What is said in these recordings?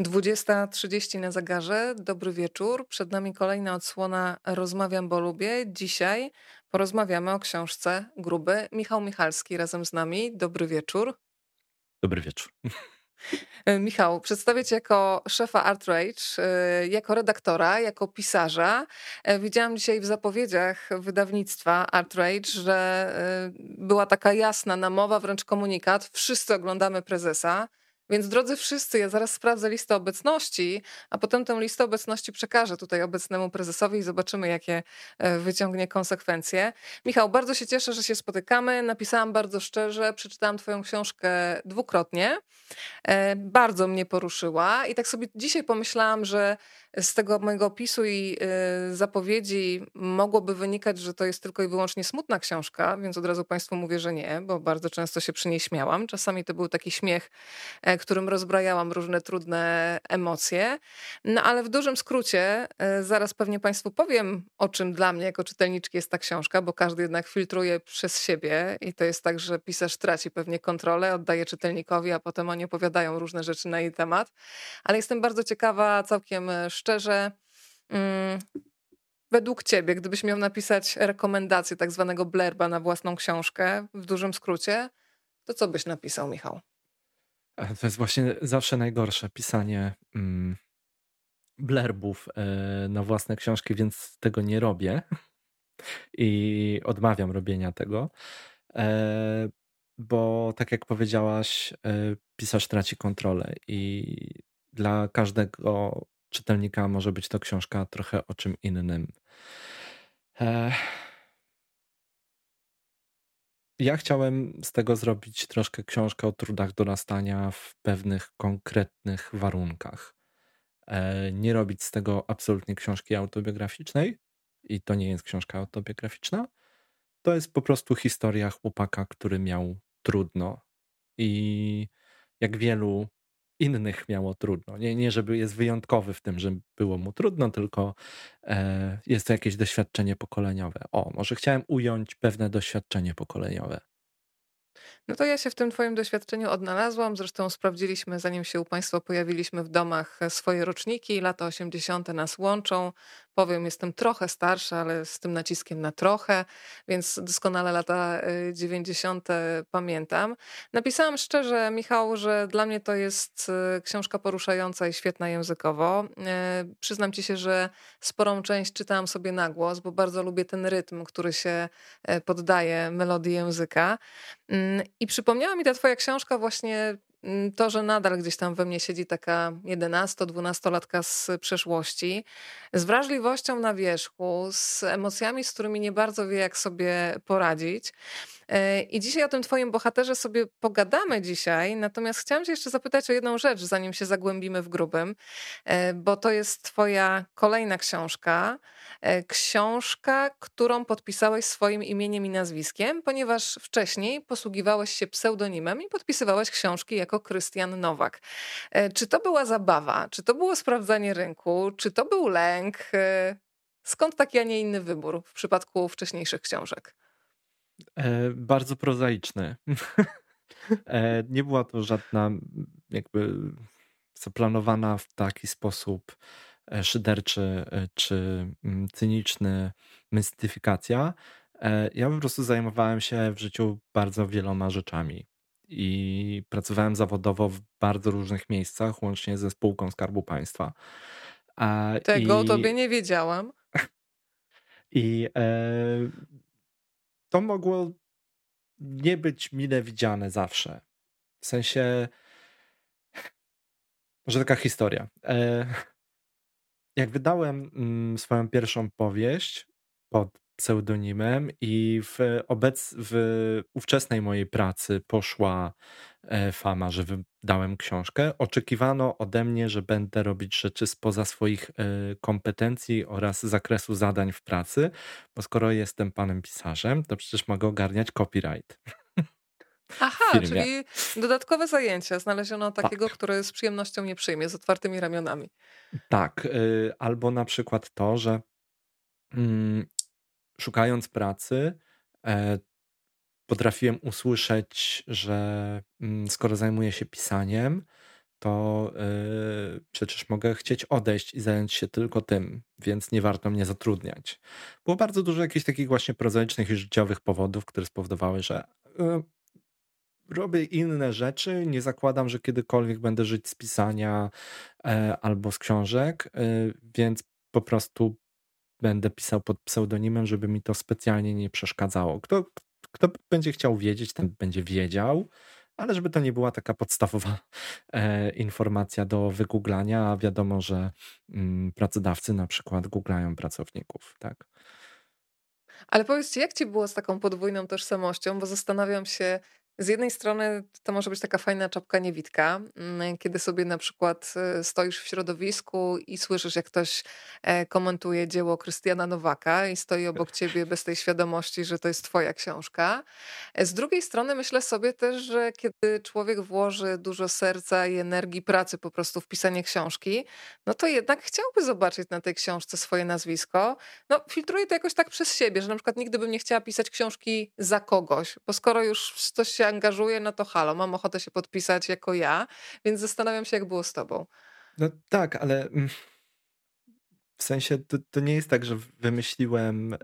20.30 na zegarze. Dobry wieczór. Przed nami kolejna odsłona Rozmawiam, bo lubię. Dzisiaj porozmawiamy o książce Gruby. Michał Michalski razem z nami. Dobry wieczór. Dobry wieczór. E, Michał, przedstawię Cię jako szefa Art Rage, e, jako redaktora, jako pisarza. E, widziałam dzisiaj w zapowiedziach wydawnictwa Art Rage, że była taka jasna namowa, wręcz komunikat. Wszyscy oglądamy prezesa. Więc drodzy wszyscy, ja zaraz sprawdzę listę obecności, a potem tę listę obecności przekażę tutaj obecnemu prezesowi i zobaczymy, jakie e, wyciągnie konsekwencje. Michał, bardzo się cieszę, że się spotykamy. Napisałam bardzo szczerze, przeczytałam Twoją książkę dwukrotnie. E, bardzo mnie poruszyła i tak sobie dzisiaj pomyślałam, że z tego mojego opisu i y, zapowiedzi mogłoby wynikać, że to jest tylko i wyłącznie smutna książka, więc od razu Państwu mówię, że nie, bo bardzo często się przy niej śmiałam. Czasami to był taki śmiech, e, którym rozbrajałam różne trudne emocje. No ale w dużym skrócie, e, zaraz pewnie Państwu powiem, o czym dla mnie jako czytelniczki jest ta książka, bo każdy jednak filtruje przez siebie i to jest tak, że pisarz traci pewnie kontrolę, oddaje czytelnikowi, a potem oni opowiadają różne rzeczy na jej temat. Ale jestem bardzo ciekawa całkiem szczerze, szczerze, mm, według ciebie, gdybyś miał napisać rekomendację tak zwanego blerba na własną książkę, w dużym skrócie, to co byś napisał, Michał? To jest właśnie zawsze najgorsze, pisanie mm, blerbów e, na własne książki, więc tego nie robię i odmawiam robienia tego, e, bo tak jak powiedziałaś, e, pisarz traci kontrolę i dla każdego czytelnika może być to książka trochę o czym innym. Ja chciałem z tego zrobić troszkę książkę o trudach dorastania w pewnych konkretnych warunkach. E, nie robić z tego absolutnie książki autobiograficznej, i to nie jest książka autobiograficzna. To jest po prostu historia chłopaka, który miał trudno. I jak wielu innych miało trudno. Nie, nie żeby jest wyjątkowy w tym, że było mu trudno, tylko e, jest to jakieś doświadczenie pokoleniowe. O, może chciałem ująć pewne doświadczenie pokoleniowe. No to ja się w tym Twoim doświadczeniu odnalazłam. Zresztą sprawdziliśmy, zanim się u Państwa pojawiliśmy w domach, e, swoje roczniki. Lata 80. nas łączą. Powiem, jestem trochę starsza, ale z tym naciskiem na trochę, więc doskonale lata 90. E, pamiętam. Napisałam szczerze, Michał, że dla mnie to jest e, książka poruszająca i świetna językowo. Przyznam Ci się, że sporą część czytałam sobie na głos, bo bardzo lubię ten rytm, który się poddaje melodii języka. I przypomniała mi ta twoja książka właśnie mm, to, że nadal gdzieś tam we mnie siedzi taka 11-12-latka z przeszłości, z wrażliwością na wierzchu, z emocjami, z którymi nie bardzo wie, jak sobie poradzić. E, I dzisiaj o tym Twoim bohaterze sobie pogadamy dzisiaj, natomiast chciałam Cię jeszcze zapytać o jedną rzecz, zanim się zagłębimy w grubym, e, bo to jest Twoja kolejna książka. E, książka, którą podpisałeś swoim imieniem i nazwiskiem, ponieważ wcześniej posługiwałeś się pseudonimem i podpisywałeś książki jako Krystian Nowak. Czy to była zabawa? Czy to było sprawdzanie rynku? Czy to był lęk? Skąd taki, a nie inny wybór w przypadku wcześniejszych książek? E, bardzo prozaiczny. e, nie była to żadna jakby zaplanowana w taki sposób e, szyderczy e, czy cyniczny mystyfikacja. E, ja po prostu zajmowałem się w życiu bardzo wieloma rzeczami i pracowałem zawodowo w bardzo różnych miejscach, łącznie ze spółką Skarbu Państwa. Tego I... o tobie nie wiedziałam. I e, to mogło nie być mile widziane zawsze. W sensie, może taka historia. E, jak wydałem mm, swoją pierwszą powieść pod pseudonimem i w, obec, w ówczesnej mojej pracy poszła e, fama, że wydałem książkę. Oczekiwano ode mnie, że będę robić rzeczy spoza swoich e, kompetencji oraz zakresu zadań w pracy, bo skoro jestem panem pisarzem, to przecież mogę ogarniać copyright. Aha, czyli dodatkowe zajęcia znaleziono takiego, tak. który z przyjemnością nie przyjmie, z otwartymi ramionami. Tak, y, albo na przykład to, że mm, szukając pracy, e, potrafiłem usłyszeć, że mm, skoro zajmuję się pisaniem, to yy, przecież mogę chcieć odejść i zająć się tylko tym, więc nie warto mnie zatrudniać. Było bardzo dużo jakichś takich właśnie prozaicznych i życiowych powodów, które spowodowały, że yy, robię inne rzeczy. Nie zakładam, że kiedykolwiek będę żyć z pisania albo z książek, więc po prostu będę pisał pod pseudonimem, żeby mi to specjalnie nie przeszkadzało. Kto, kto będzie chciał wiedzieć, ten będzie wiedział ale żeby to nie była taka podstawowa e, informacja do wygooglania, a wiadomo, że mm, pracodawcy na przykład googlają pracowników, tak? Ale powiedzcie, jak ci było z taką podwójną tożsamością? Bo zastanawiam się, z jednej strony to może być taka fajna czapka niewidka, mm, kiedy sobie na przykład e, stoisz w środowisku i słyszysz, jak ktoś e, komentuje dzieło Krystiana Nowaka i stoi obok ciebie bez tej świadomości, że to jest twoja książka. E, z drugiej strony myślę sobie też, że kiedy człowiek włoży dużo serca i energii pracy po prostu w pisanie książki, no to jednak chciałby zobaczyć na tej książce swoje nazwisko. No filtruję to jakoś tak przez siebie, że na przykład nigdy bym nie chciała pisać książki za kogoś, bo skoro już coś się angażuję, no to halo, mam ochotę się podpisać jako ja, więc zastanawiam się, jak było z tobą. No tak, ale mm, w sensie to, to nie jest tak, że wymyśliłem, y,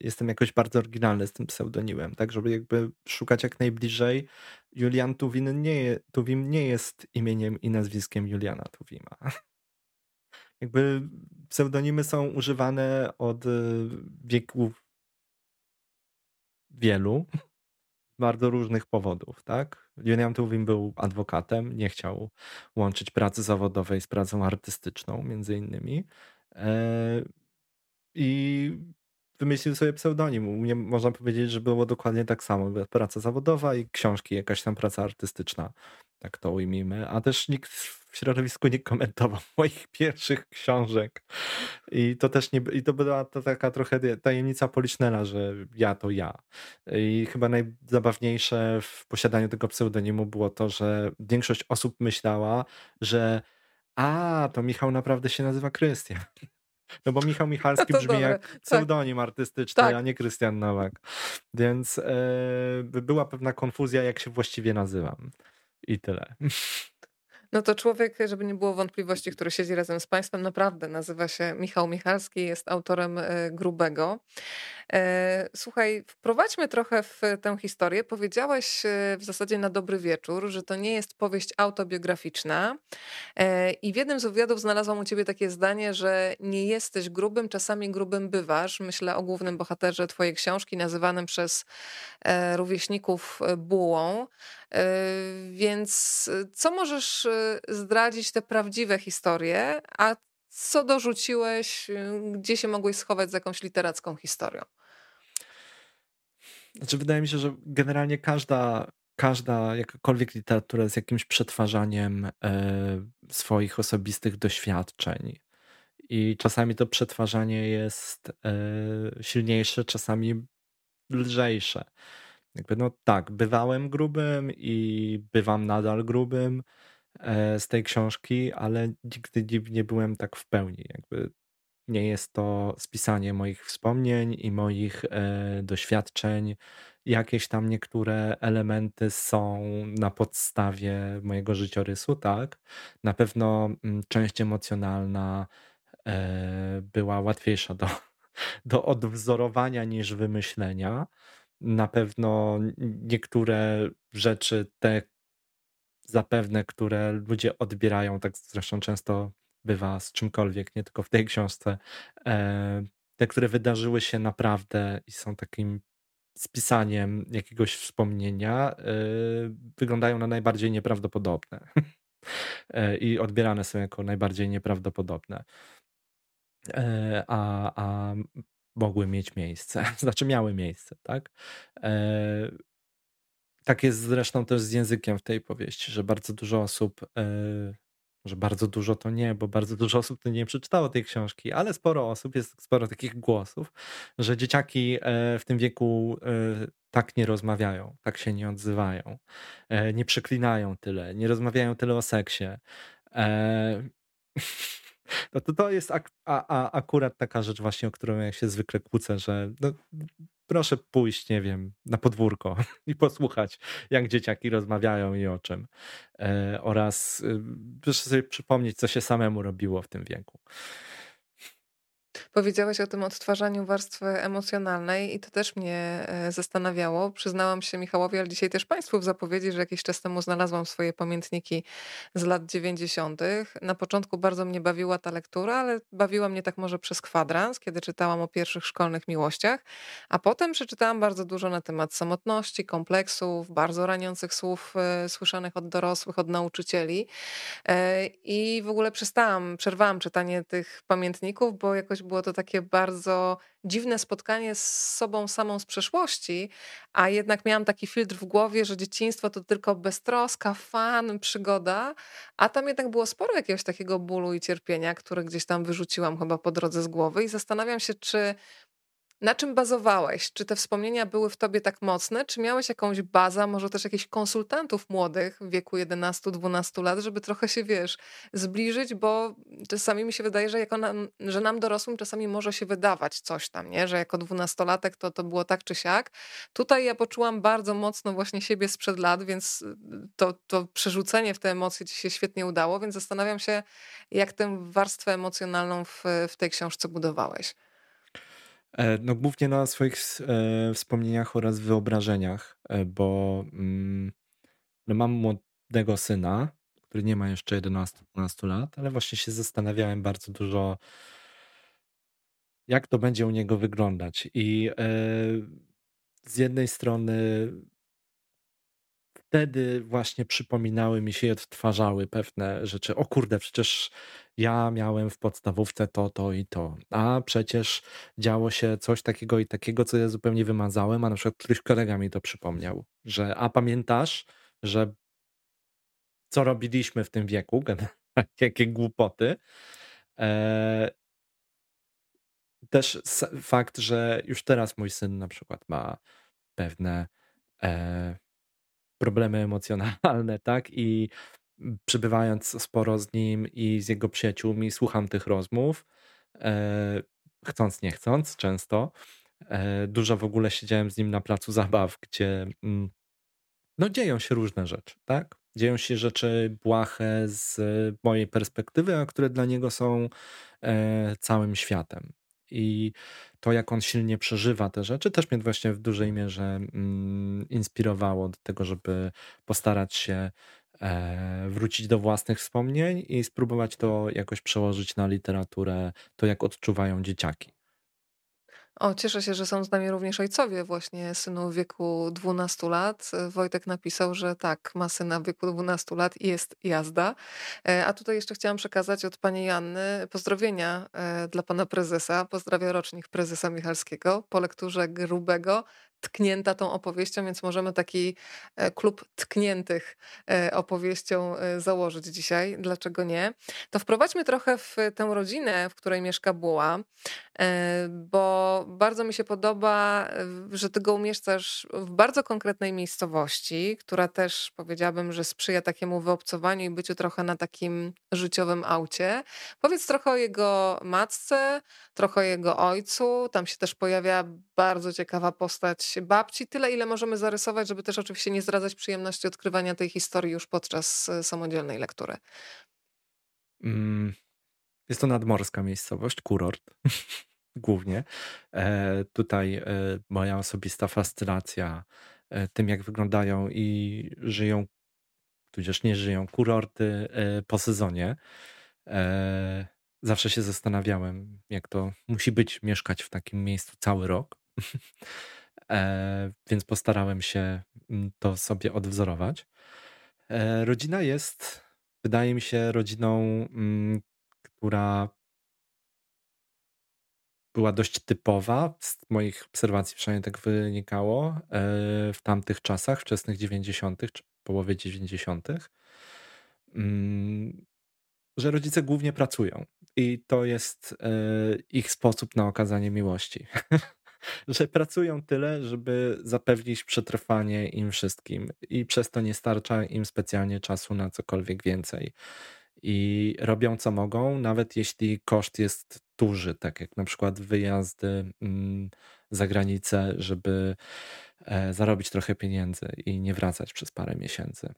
jestem jakoś bardzo oryginalny z tym pseudonimem, tak, żeby jakby szukać jak najbliżej. Julian Tuwin nie, Tuwim nie jest imieniem i nazwiskiem Juliana Tuwima. Jakby pseudonimy są używane od e, wieków wielu bardzo różnych powodów, tak? Julian Tuwim był adwokatem, nie chciał łączyć pracy zawodowej z pracą artystyczną, między innymi. E, I wymyślił sobie pseudonim. U mnie można powiedzieć, że było dokładnie tak samo. Praca zawodowa i książki, jakaś tam praca artystyczna. Tak to ujmijmy. A też nikt w środowisku nie komentował moich pierwszych książek. I to też nie, i to była to taka trochę tajemnica Policznela, że ja to ja. I chyba najzabawniejsze w posiadaniu tego pseudonimu było to, że większość osób myślała, że a, to Michał naprawdę się nazywa Krystian. No bo Michał Michalski brzmi dobre. jak pseudonim tak. artystyczny, tak. a nie Krystian Nowak. Więc e, była pewna konfuzja, jak się właściwie nazywam. I tyle. No to człowiek, żeby nie było wątpliwości, który siedzi razem z Państwem, naprawdę nazywa się Michał Michalski, jest autorem e, Grubego. E, słuchaj, wprowadźmy trochę w tę historię. Powiedziałeś e, w zasadzie na dobry wieczór, że to nie jest powieść autobiograficzna. I w jednym z wywiadów znalazłam u ciebie takie zdanie, że nie jesteś grubym, czasami grubym bywasz. Myślę o głównym bohaterze twojej książki, nazywanym przez rówieśników bułą. Więc co możesz zdradzić te prawdziwe historie, a co dorzuciłeś, gdzie się mogłeś schować z jakąś literacką historią? Znaczy, wydaje mi się, że generalnie każda, każda jakakolwiek literatura jest jakimś przetwarzaniem swoich osobistych doświadczeń. I czasami to przetwarzanie jest silniejsze, czasami lżejsze. Jakby no tak, bywałem grubym i bywam nadal grubym e, z tej książki, ale nigdy nie byłem tak w pełni. Jakby nie jest to spisanie moich wspomnień i moich e, doświadczeń. Jakieś tam niektóre elementy są na podstawie mojego życiorysu, tak. Na pewno mm, część emocjonalna e, była łatwiejsza do, do odwzorowania niż wymyślenia. Na pewno niektóre rzeczy, te zapewne, które ludzie odbierają, tak zresztą często bywa z czymkolwiek, nie tylko w tej książce, e, te, które wydarzyły się naprawdę i są takim spisaniem jakiegoś wspomnienia, e, wyglądają na najbardziej nieprawdopodobne. E, I odbierane są jako najbardziej nieprawdopodobne. A, a mogły mieć miejsce, znaczy miały miejsce, tak? Tak jest zresztą też z językiem w tej powieści, że bardzo dużo osób że bardzo dużo to nie, bo bardzo dużo osób to nie przeczytało tej książki, ale sporo osób, jest sporo takich głosów, że dzieciaki e, w tym wieku e, tak nie rozmawiają, tak się nie odzywają, e, nie przeklinają tyle, nie rozmawiają tyle o seksie. No to, to jest ak a, a, akurat taka rzecz właśnie, o którą ja się zwykle kłócę, że no, proszę pójść, nie wiem, na podwórko i posłuchać, jak dzieciaki rozmawiają i o czym. E, oraz y, proszę sobie przypomnieć, co się samemu robiło w tym wieku. Powiedziałeś o tym odtwarzaniu warstwy emocjonalnej i to też mnie e, zastanawiało. Przyznałam się Michałowi, ale dzisiaj też Państwu w zapowiedzi, że jakiś czas temu znalazłam swoje pamiętniki z lat 90. Na początku bardzo mnie bawiła ta lektura, ale bawiła mnie tak może przez kwadrans, kiedy czytałam o pierwszych szkolnych miłościach, a potem przeczytałam bardzo dużo na temat samotności, kompleksów, bardzo raniących słów e, słyszanych od dorosłych, od nauczycieli. E, I w ogóle przestałam, przerwałam czytanie tych pamiętników, bo jakoś było to takie bardzo dziwne spotkanie z sobą samą z przeszłości, a jednak miałam taki filtr w głowie, że dzieciństwo to tylko beztroska, fan, przygoda, a tam jednak było sporo jakiegoś takiego bólu i cierpienia, które gdzieś tam wyrzuciłam chyba po drodze z głowy i zastanawiam się, czy na czym bazowałeś? Czy te wspomnienia były w tobie tak mocne? Czy miałeś jakąś bazę, może też jakichś konsultantów młodych w wieku 11-12 lat, żeby trochę się, wiesz, zbliżyć, bo czasami mi się wydaje, że, jako nam, że nam dorosłym czasami może się wydawać coś tam, nie? że jako dwunastolatek to, to było tak czy siak. Tutaj ja poczułam bardzo mocno właśnie siebie sprzed lat, więc y, to, to przerzucenie w te emocje ci się świetnie udało, więc zastanawiam się, jak tę warstwę emocjonalną w, w tej książce budowałeś. E, no głównie na swoich e, wspomnieniach oraz wyobrażeniach, e, bo mm, no mam młodego syna, który nie ma jeszcze 11-12 lat, ale właśnie się zastanawiałem bardzo dużo, jak to będzie u niego wyglądać. I z jednej strony wtedy właśnie przypominały mi się i odtwarzały pewne rzeczy. O kurde, przecież ja miałem w podstawówce to, to i to. A przecież działo się coś takiego i takiego, co ja zupełnie wymazałem, a na przykład któryś kolega mi to przypomniał, że a pamiętasz, że co robiliśmy w tym wieku, jakie głupoty. E, też fakt, że już teraz mój syn na przykład ma pewne e, problemy emocjonalne, tak? I przybywając sporo z nim i z jego przyjaciółmi, słucham tych rozmów, e, chcąc, nie chcąc, często. E, dużo w ogóle siedziałem z nim na placu zabaw, gdzie mm, no dzieją się różne rzeczy, tak? Dzieją się rzeczy błahe z mojej perspektywy, a które dla niego są e, całym światem. I to, jak on silnie przeżywa te rzeczy, też mnie właśnie w dużej mierze mm, inspirowało do tego, żeby postarać się wrócić do własnych wspomnień i spróbować to jakoś przełożyć na literaturę, to jak odczuwają dzieciaki. O, cieszę się, że są z nami również ojcowie właśnie synu w wieku 12 lat. Wojtek napisał, że tak, ma syna w wieku 12 lat i jest jazda. E, a tutaj jeszcze chciałam przekazać od pani Janny pozdrowienia e, dla pana prezesa. Pozdrawia rocznik prezesa Michalskiego po lekturze grubego tknięta tą opowieścią, więc możemy taki e, klub tkniętych e, opowieścią e, założyć dzisiaj. Dlaczego nie? To wprowadźmy trochę w tę rodzinę, w której mieszka Buła, bo bardzo mi się podoba, że ty go umieszczasz w bardzo konkretnej miejscowości, która też powiedziałabym, że sprzyja takiemu wyobcowaniu i byciu trochę na takim życiowym aucie. Powiedz trochę o jego matce, trochę o jego ojcu. Tam się też pojawia bardzo ciekawa postać babci, tyle ile możemy zarysować, żeby też oczywiście nie zdradzać przyjemności odkrywania tej historii już podczas e, samodzielnej lektury. Mm, jest to nadmorska miejscowość, kurort głównie. E, tutaj e, moja osobista fascynacja tym, jak wyglądają i żyją, tudzież nie żyją kurorty po sezonie. Zawsze się zastanawiałem, jak to musi być mieszkać w takim miejscu cały rok. E, więc postarałem się mm, to sobie odwzorować. E, rodzina jest, wydaje mi się, rodziną, mm, która była dość typowa. Z moich obserwacji przynajmniej tak wynikało e, w tamtych czasach, wczesnych 90., czy połowie 90., mm, że rodzice głównie pracują i to jest ich sposób na okazanie miłości. że pracują tyle, żeby zapewnić przetrwanie im wszystkim i przez to nie starcza im specjalnie czasu na cokolwiek więcej. I robią co mogą, nawet jeśli koszt jest tuży, tak jak na przykład wyjazdy mm, za granicę, żeby e, zarobić trochę pieniędzy i nie wracać przez parę miesięcy.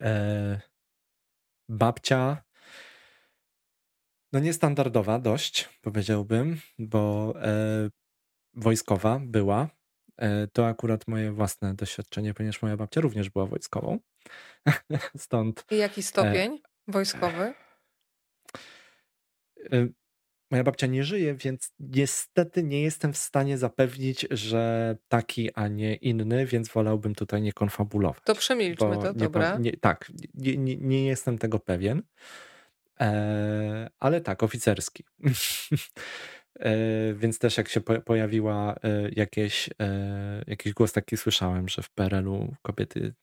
E, babcia, no niestandardowa dość, powiedziałbym, bo e, wojskowa była. To akurat moje własne doświadczenie, ponieważ moja babcia również była wojskową. Stąd. I jaki stopień wojskowy? Moja babcia nie żyje, więc niestety nie jestem w stanie zapewnić, że taki, a nie inny, więc wolałbym tutaj nie konfabulować. To przemilczmy to, nie, dobra. Nie, tak, nie, nie, nie, jestem tego pewien, e, ale tak, oficerski. e, więc też jak się po, pojawiła e, jakieś, e, jakiś głos taki słyszałem, że w PRL-u kobiety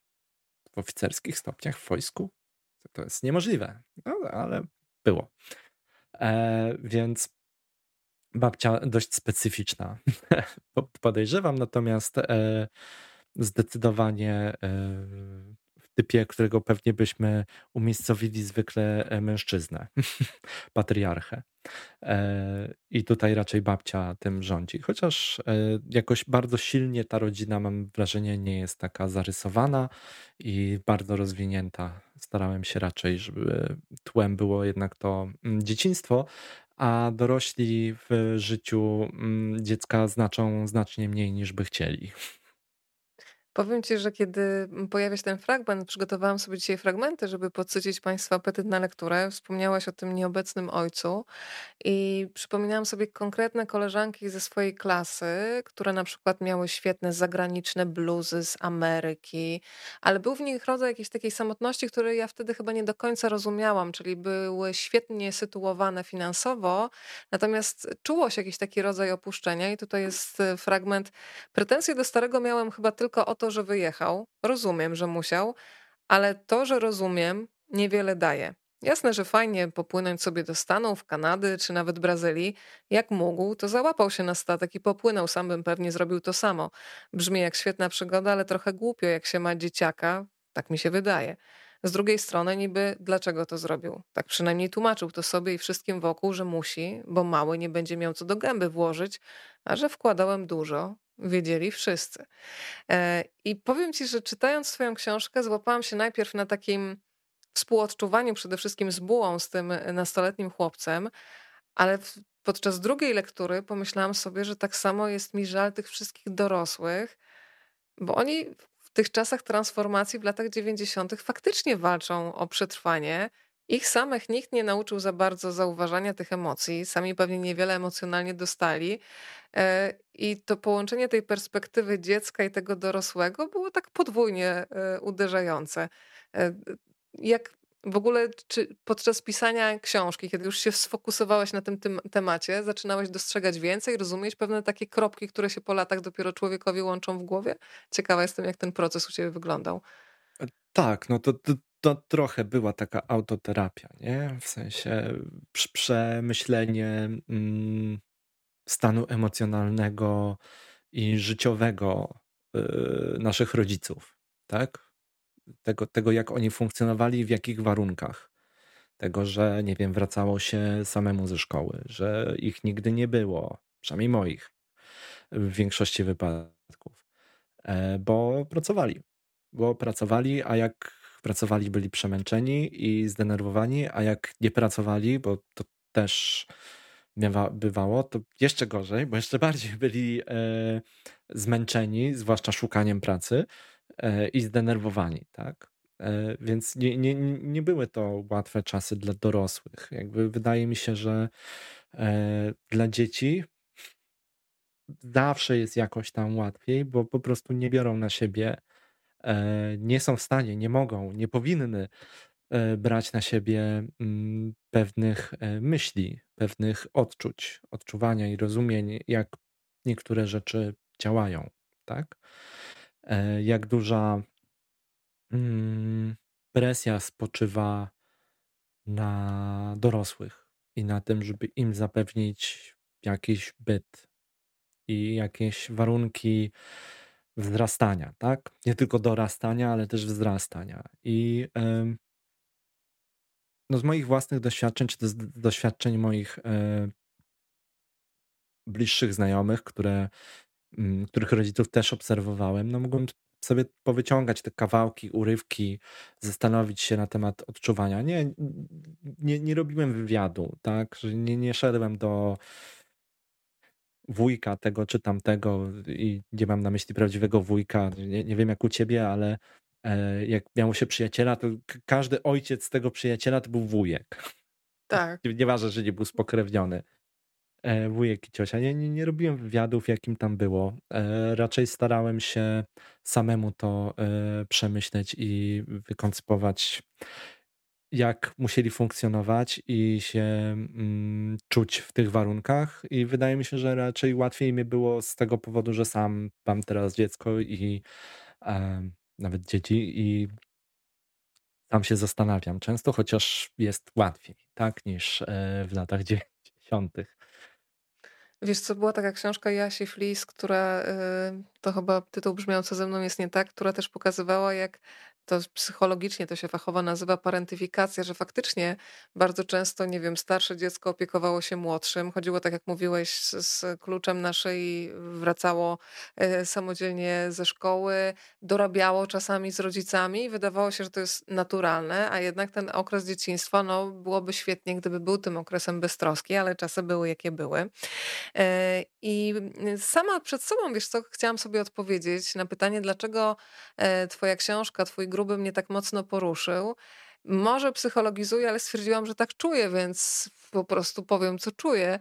w oficerskich stopniach w wojsku, to jest niemożliwe, no, ale było. Więc babcia dość specyficzna, podejrzewam, natomiast zdecydowanie typie, którego pewnie byśmy umiejscowili zwykle mężczyznę, patriarchę. I tutaj raczej babcia tym rządzi. Chociaż jakoś bardzo silnie ta rodzina, mam wrażenie, nie jest taka zarysowana i bardzo rozwinięta. Starałem się raczej, żeby tłem było jednak to mm, dzieciństwo, a dorośli w życiu mm, dziecka znaczą znacznie mniej niż by chcieli. Powiem ci, że kiedy mm, pojawia się ten fragment, przygotowałam sobie dzisiaj fragmenty, żeby podsycić Państwa apetyt na lekturę. Wspomniałaś o tym nieobecnym ojcu i przypominałam sobie konkretne koleżanki ze swojej klasy, które na przykład miały świetne zagraniczne bluzy z Ameryki, ale był w nich rodzaj jakiejś takiej samotności, której ja wtedy chyba nie do końca rozumiałam, czyli były świetnie sytuowane finansowo, natomiast czuło się jakiś taki rodzaj opuszczenia i tutaj jest e, fragment. Pretensje do starego miałem chyba tylko o to, to, że wyjechał, rozumiem, że musiał, ale to, że rozumiem, niewiele daje. Jasne, że fajnie popłynąć sobie do Stanów, Kanady czy nawet Brazylii. Jak mógł, to załapał się na statek i popłynął. Sam bym pewnie zrobił to samo. Brzmi jak świetna przygoda, ale trochę głupio, jak się ma dzieciaka. Tak mi się wydaje. Z drugiej strony, niby dlaczego to zrobił? Tak przynajmniej tłumaczył to sobie i wszystkim wokół, że musi, bo mały nie będzie miał co do gęby włożyć, a że wkładałem dużo, wiedzieli wszyscy. E, I powiem ci, że czytając Twoją książkę, złapałam się najpierw na takim współodczuwaniu przede wszystkim z bułą, z tym nastoletnim chłopcem, ale podczas drugiej lektury pomyślałam sobie, że tak samo jest mi żal tych wszystkich dorosłych, bo oni tych czasach transformacji w latach 90. faktycznie walczą o przetrwanie ich samych nikt nie nauczył za bardzo zauważania tych emocji, sami pewnie niewiele emocjonalnie dostali. E, I to połączenie tej perspektywy dziecka i tego dorosłego było tak podwójnie e, uderzające. E, jak w ogóle, czy podczas pisania książki, kiedy już się sfokusowałeś na tym, temacie, zaczynałeś dostrzegać więcej, rozumieć pewne takie kropki, które się po latach dopiero człowiekowi łączą w głowie? Ciekawa jestem, jak ten proces u ciebie wyglądał. Tak, no to, to, to trochę była taka autoterapia, nie? W sensie przemyślenie mm, stanu emocjonalnego i życiowego y, naszych rodziców, tak? Tego, tego, jak oni funkcjonowali, w jakich warunkach. Tego, że nie wiem, wracało się samemu ze szkoły, że ich nigdy nie było, przynajmniej moich, w większości wypadków, e, bo pracowali. Bo pracowali, a jak pracowali, byli przemęczeni i zdenerwowani, a jak nie pracowali, bo to też bywało, to jeszcze gorzej, bo jeszcze bardziej byli e, zmęczeni, zwłaszcza szukaniem pracy i zdenerwowani, tak? E, więc nie, nie, nie były to łatwe czasy dla dorosłych. Jakby wydaje mi się, że e, dla dzieci zawsze jest jakoś tam łatwiej, bo po prostu nie biorą na siebie E, nie są w stanie, nie mogą, nie powinny e, brać na siebie mm, pewnych e, myśli, pewnych odczuć, odczuwania i rozumień, jak niektóre rzeczy działają, tak? Jak duża mm, presja spoczywa na dorosłych i na tym, żeby im zapewnić jakiś byt i jakieś warunki wzrastania, tak? Nie tylko dorastania, ale też wzrastania. I no z moich własnych doświadczeń, czy z doświadczeń moich bliższych znajomych, które, których rodziców też obserwowałem, no mogłem sobie powyciągać te kawałki, urywki, zastanowić się na temat odczuwania. Nie, nie, nie robiłem wywiadu, tak? Nie, nie szedłem do wujka tego czy tamtego i nie mam na myśli prawdziwego wujka. Nie, nie wiem jak u ciebie, ale e, jak miało się przyjaciela, to każdy ojciec tego przyjaciela to był wujek. Tak. Nieważne, że nie był spokrewniony. E, wujek i ciocia. Nie, nie, nie robiłem wywiadów, jakim tam było. E, raczej starałem się samemu to przemyśleć i wykoncypować jak musieli funkcjonować i się mm, czuć w tych warunkach. I wydaje mi się, że raczej łatwiej mi było z tego powodu, że sam mam teraz dziecko i e, nawet dzieci i sam się zastanawiam często, chociaż jest łatwiej, tak, niż e, w latach 90. Wiesz co, była taka książka Jasi Flis, która, y, to chyba tytuł brzmiał Co ze mną jest nie tak, która też pokazywała, jak to psychologicznie to się fachowo nazywa parentyfikacja, że faktycznie bardzo często, nie wiem, starsze dziecko opiekowało się młodszym. Chodziło, tak jak mówiłeś, z, kluczem naszej, wracało e, samodzielnie ze szkoły, dorabiało czasami z rodzicami. Wydawało się, że to jest naturalne, a jednak ten okres dzieciństwa, no, byłoby świetnie, gdyby był tym okresem beztroski, ale czasy były, jakie były. E, I sama przed sobą, wiesz co, chciałam sobie odpowiedzieć na pytanie, dlaczego e, twoja książka, twój gruby mnie tak mocno poruszył. Może psychologizuję, ale stwierdziłam, że tak czuję, więc po prostu powiem, co czuję.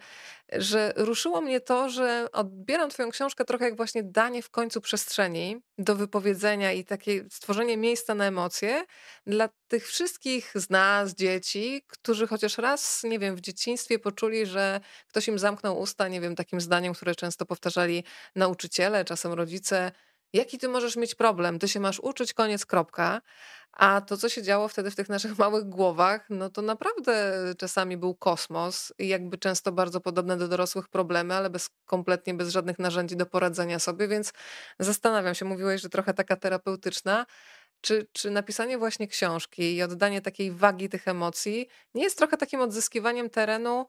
Że ruszyło mnie to, że odbieram Twoją książkę trochę jak właśnie danie w końcu przestrzeni do wypowiedzenia i takie stworzenie miejsca na emocje dla tych wszystkich z nas, dzieci, którzy chociaż raz, nie wiem, w dzieciństwie poczuli, że ktoś im zamknął usta, nie wiem, takim zdaniem, które często powtarzali nauczyciele, czasem rodzice Jaki ty możesz mieć problem? Ty się masz uczyć, koniec, kropka. A to, co się działo wtedy w tych naszych małych głowach, no to naprawdę czasami był kosmos i jakby często bardzo podobne do dorosłych problemy, ale bez, kompletnie bez żadnych narzędzi do poradzenia sobie, więc zastanawiam się, mówiłeś, że trochę taka terapeutyczna. Czy, czy napisanie właśnie książki i oddanie takiej wagi tych emocji nie jest trochę takim odzyskiwaniem terenu,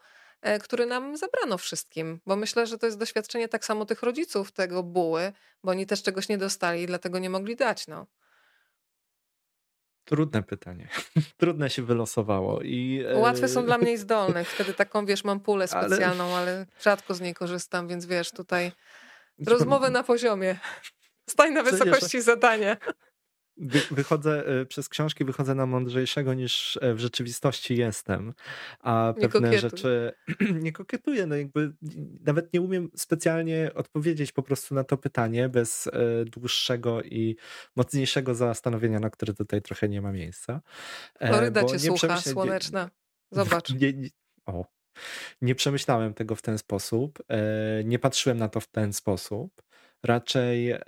który nam zabrano wszystkim. Bo myślę, że to jest doświadczenie tak samo tych rodziców tego buły, bo oni też czegoś nie dostali i dlatego nie mogli dać. No. Trudne pytanie. Trudne się wylosowało. I, Łatwe są dla mnie i zdolnych. Wtedy taką, wiesz, mam pulę specjalną, ale... ale rzadko z niej korzystam, więc wiesz, tutaj rozmowy na poziomie. Stań na wysokości zadania wychodzę e, przez książki, wychodzę na mądrzejszego niż e, w rzeczywistości jestem. A nie pewne kokietuj. rzeczy nie kokietuję. No jakby nawet nie umiem specjalnie odpowiedzieć po prostu na to pytanie bez e, dłuższego i mocniejszego zastanowienia, na które tutaj trochę nie ma miejsca. Floryda cię słucha, słoneczna. Zobacz. Nie, nie, o, nie przemyślałem tego w ten sposób. Nie patrzyłem na to w ten sposób. Raczej. E,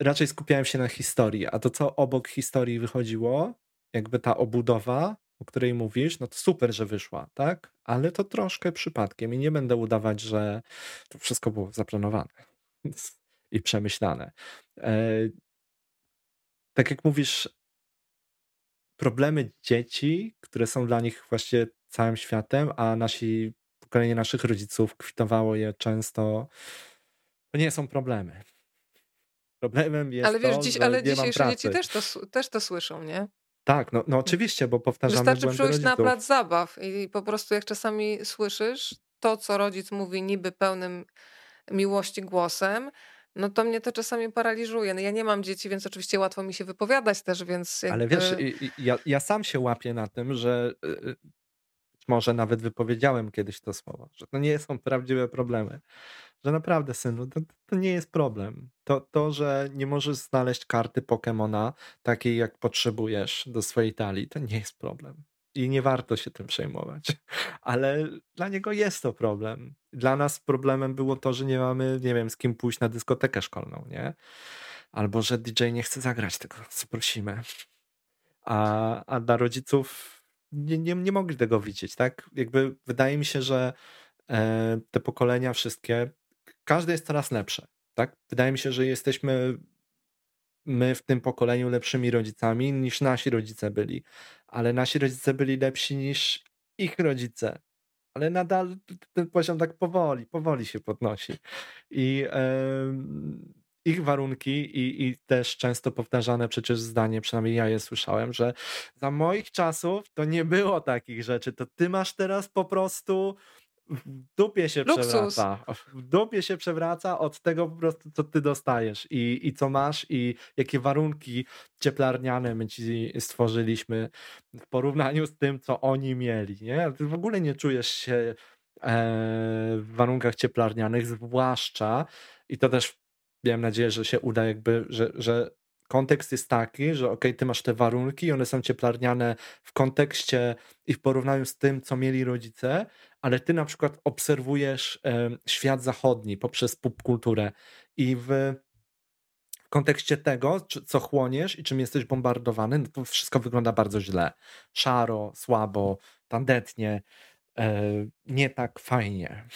raczej skupiałem się na historii, a to co obok historii wychodziło, jakby ta obudowa, o której mówisz, no to super, że wyszła, tak? Ale to troszkę przypadkiem i nie będę udawać, że to wszystko było zaplanowane i przemyślane. E, tak jak mówisz, problemy dzieci, które są dla nich właśnie całym światem, a nasi pokolenie naszych rodziców kwitowało je często, to nie są problemy. Problemem jest ale wiesz, to, dziś, że ale nie dzisiejsze dzieci też to, też to słyszą, nie? Tak, no, no oczywiście, bo powtarzamy Wystarczy przyjść na plac zabaw i po prostu jak czasami słyszysz to, co rodzic mówi niby pełnym miłości głosem, no to mnie to czasami paraliżuje. No ja nie mam dzieci, więc oczywiście łatwo mi się wypowiadać też, więc jakby... Ale wiesz, ja, ja sam się łapię na tym, że y, y, może nawet wypowiedziałem kiedyś to słowo, że to nie są prawdziwe problemy że naprawdę, synu, to, to nie jest problem. To, to, że nie możesz znaleźć karty Pokemona takiej, jak potrzebujesz do swojej talii, to nie jest problem. I nie warto się tym przejmować. Ale dla niego jest to problem. Dla nas problemem było to, że nie mamy, nie wiem, z kim pójść na dyskotekę szkolną, nie? Albo że DJ nie chce zagrać tego, co prosimy. A, a dla rodziców nie, nie, nie mogli tego widzieć, tak? Jakby wydaje mi się, że e, te pokolenia wszystkie każde jest coraz lepsze. Tak? Wydaje mi się, że jesteśmy my w tym pokoleniu lepszymi rodzicami niż nasi rodzice byli. Ale nasi rodzice byli lepsi niż ich rodzice, ale nadal ten poziom tak powoli, powoli się podnosi. I ich warunki i, i też często powtarzane przecież zdanie, przynajmniej ja je słyszałem, że za moich czasów to nie było takich rzeczy, to ty masz teraz po prostu w dupie się Luksus. przewraca. W dupie się przewraca od tego po prostu, co ty dostajesz i, i co masz i jakie warunki cieplarniane my ci stworzyliśmy w porównaniu z tym, co oni mieli. Nie? Ty w ogóle nie czujesz się e, w warunkach cieplarnianych, zwłaszcza i to też miałem nadzieję, że się uda jakby, że, że kontekst jest taki, że ok, ty masz te warunki, one są cieplarniane w kontekście i w porównaniu z tym, co mieli rodzice, ale ty na przykład obserwujesz e, świat zachodni poprzez popkulturę i w kontekście tego, co chłoniesz i czym jesteś bombardowany, no to wszystko wygląda bardzo źle. Szaro, słabo, tandetnie, e, nie tak fajnie.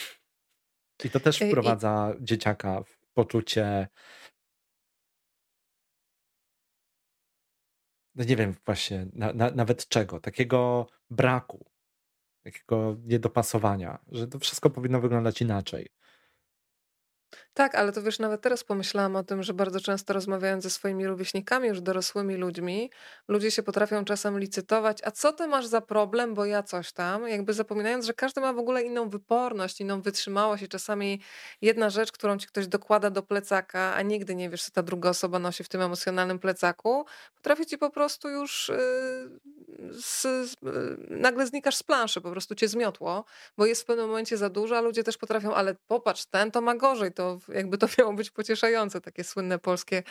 I to też wprowadza I... dzieciaka w poczucie no nie wiem właśnie na, na, nawet czego, takiego braku, takiego niedopasowania, że to wszystko powinno wyglądać inaczej. Tak, ale to wiesz, nawet teraz pomyślałam o tym, że bardzo często rozmawiając ze swoimi rówieśnikami, już dorosłymi ludźmi, ludzie się potrafią czasem licytować, a co ty masz za problem, bo ja coś tam, jakby zapominając, że każdy ma w ogóle inną wyporność, inną wytrzymałość i czasami jedna rzecz, którą ci ktoś dokłada do plecaka, a nigdy nie wiesz, co ta druga osoba nosi w tym emocjonalnym plecaku, potrafi ci po prostu już yy, z, yy, nagle znikasz z planszy, po prostu cię zmiotło, bo jest w pewnym momencie za dużo, a ludzie też potrafią, ale popatrz, ten to ma gorzej, to jakby to miało być pocieszające, takie słynne polskie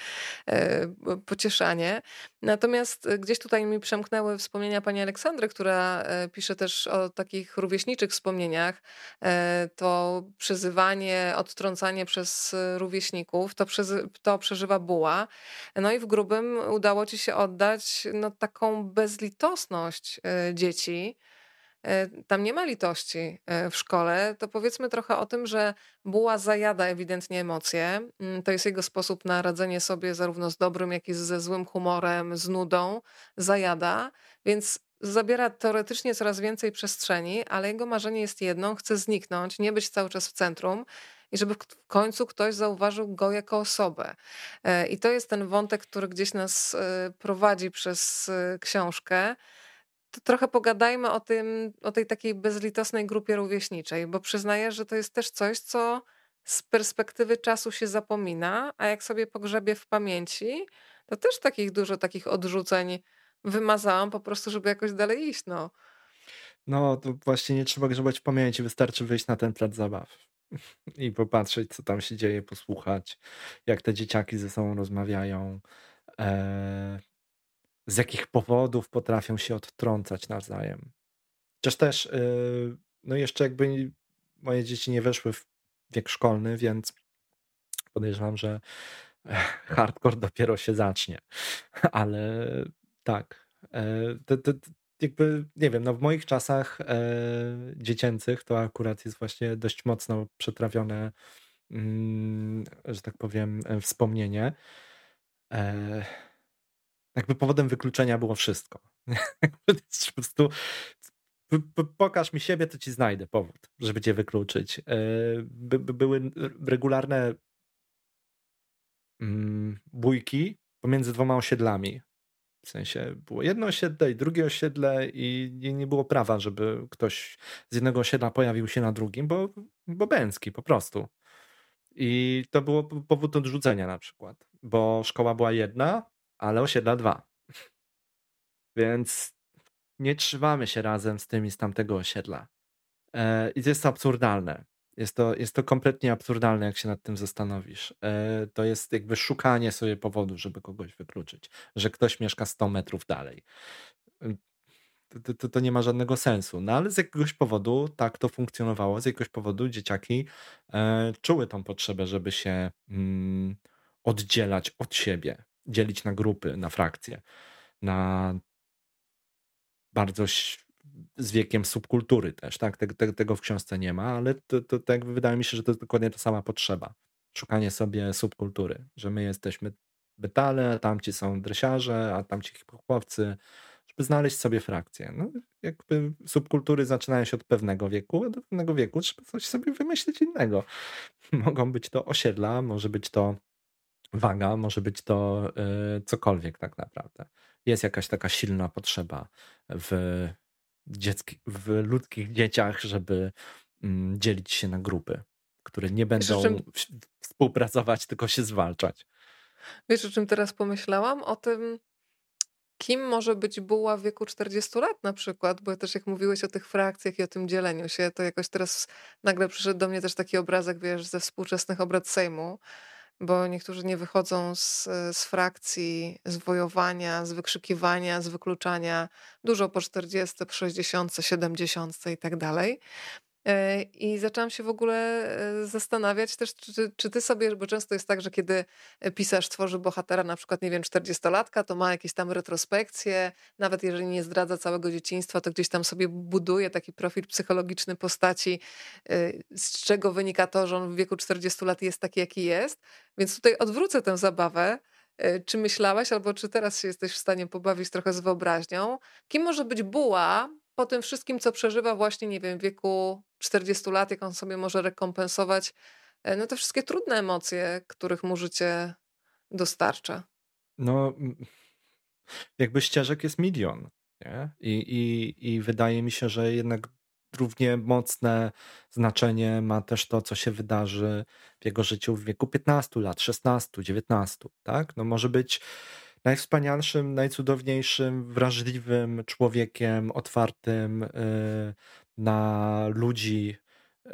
e, pocieszanie. Natomiast e, gdzieś tutaj mi przemknęły wspomnienia pani Aleksandry, która e, pisze też o takich rówieśniczych wspomnieniach. To przezywanie, odtrącanie przez rówieśników, to, to przeżywa buła. No i w grubym udało ci się oddać no, taką bezlitosność dzieci, tam nie ma litości e, w szkole, to powiedzmy trochę o tym, że buła zajada ewidentnie emocje. Mm, to jest jego sposób na radzenie sobie zarówno z dobrym, jak i ze złym humorem, z nudą. Zajada, więc zabiera teoretycznie coraz więcej przestrzeni, ale jego marzenie jest jedno: chce zniknąć, nie być cały czas w centrum i żeby w końcu ktoś zauważył go jako osobę. E, I to jest ten wątek, który gdzieś nas prowadzi przez książkę to trochę pogadajmy o tym, o tej takiej bezlitosnej grupie rówieśniczej, bo przyznaję, że to jest też coś, co z perspektywy czasu się zapomina, a jak sobie pogrzebie w pamięci, to też takich dużo takich odrzuceń wymazałam po prostu, żeby jakoś dalej iść, no. No, to właśnie nie trzeba grzebać w pamięci, wystarczy wyjść na ten plac zabaw i popatrzeć, co tam się dzieje, posłuchać, jak te dzieciaki ze sobą rozmawiają. Z jakich powodów potrafią się odtrącać nawzajem. Chociaż też, yy, no jeszcze jakby moje dzieci nie weszły w wiek szkolny, więc podejrzewam, że hardcore dopiero się zacznie. Ale tak, e, to, to, jakby, nie wiem, no w moich czasach e, dziecięcych to akurat jest właśnie dość mocno przetrawione, mm, że tak powiem, e, wspomnienie. Jakby powodem wykluczenia było wszystko. po prostu pokaż mi siebie, to ci znajdę powód, żeby cię wykluczyć. E, by, by były regularne mm, bójki pomiędzy dwoma osiedlami. W sensie było jedno osiedle i drugie osiedle i nie było prawa, żeby ktoś z jednego osiedla pojawił się na drugim, bo, bo bęcki po prostu. I to było powód odrzucenia na przykład, bo szkoła była jedna, ale osiedla dwa. Więc nie trzymamy się razem z tymi z tamtego osiedla. E, I to jest absurdalne. Jest to, jest to kompletnie absurdalne, jak się nad tym zastanowisz. E, to jest jakby szukanie sobie powodu, żeby kogoś wykluczyć, że ktoś mieszka 100 metrów dalej. To, to, to, nie ma żadnego sensu. No ale z jakiegoś powodu tak to funkcjonowało. Z jakiegoś powodu dzieciaki e, czuły tą potrzebę, żeby się mm, oddzielać od siebie, dzielić na grupy, na frakcje, na bardzo z wiekiem subkultury też, tak? Te, te, tego w książce nie ma, ale to, to, to wydaje mi się, że to jest dokładnie ta sama potrzeba. Szukanie sobie subkultury, że my jesteśmy betale, a tamci są dresiarze, a tamci hip-hopowcy, żeby znaleźć sobie frakcję. No, jakby subkultury zaczynają się od pewnego wieku, a do pewnego wieku trzeba coś sobie wymyślić innego. Mogą być to osiedla, może być to waga, może być to y, cokolwiek tak naprawdę. Jest jakaś taka silna potrzeba w, dziecki, w ludzkich dzieciach, żeby mm, dzielić się na grupy, które nie będą czym... współpracować, tylko się zwalczać. Wiesz, o czym teraz pomyślałam? O tym, kim może być buła w wieku 40 lat na przykład, bo też jak mówiłeś o tych frakcjach i o tym dzieleniu się, to jakoś teraz nagle przyszedł do mnie też taki obrazek, wiesz, ze współczesnych obrad Sejmu, bo niektórzy nie wychodzą z, z frakcji, z wojowania, z wykrzykiwania, z wykluczania, dużo po 40, po 60, 70 i tak dalej. E, I zaczęłam się w ogóle e, zastanawiać też, czy, czy ty sobie, bo często jest tak, że kiedy pisarz tworzy bohatera, na przykład, nie wiem, 40-latka, to ma jakieś tam retrospekcje, nawet jeżeli nie zdradza całego dzieciństwa, to gdzieś tam sobie buduje taki profil psychologiczny postaci, e, z czego wynika to, że on w wieku 40 lat jest taki, jaki jest. Więc tutaj odwrócę tę zabawę. Czy myślałaś, albo czy teraz się jesteś w stanie pobawić trochę z wyobraźnią? Kim może być buła, po tym wszystkim, co przeżywa właśnie, nie wiem, w wieku 40 lat, jak on sobie może rekompensować e, no te wszystkie trudne emocje, których mu życie dostarcza. No, jakby ścieżek jest milion. Nie? I, i, I wydaje mi się, że jednak równie mocne znaczenie ma też to, co się wydarzy w jego życiu w wieku 15 lat, 16, 19. Tak? No może być najwspanialszym, najcudowniejszym, wrażliwym człowiekiem, otwartym y, na ludzi, y,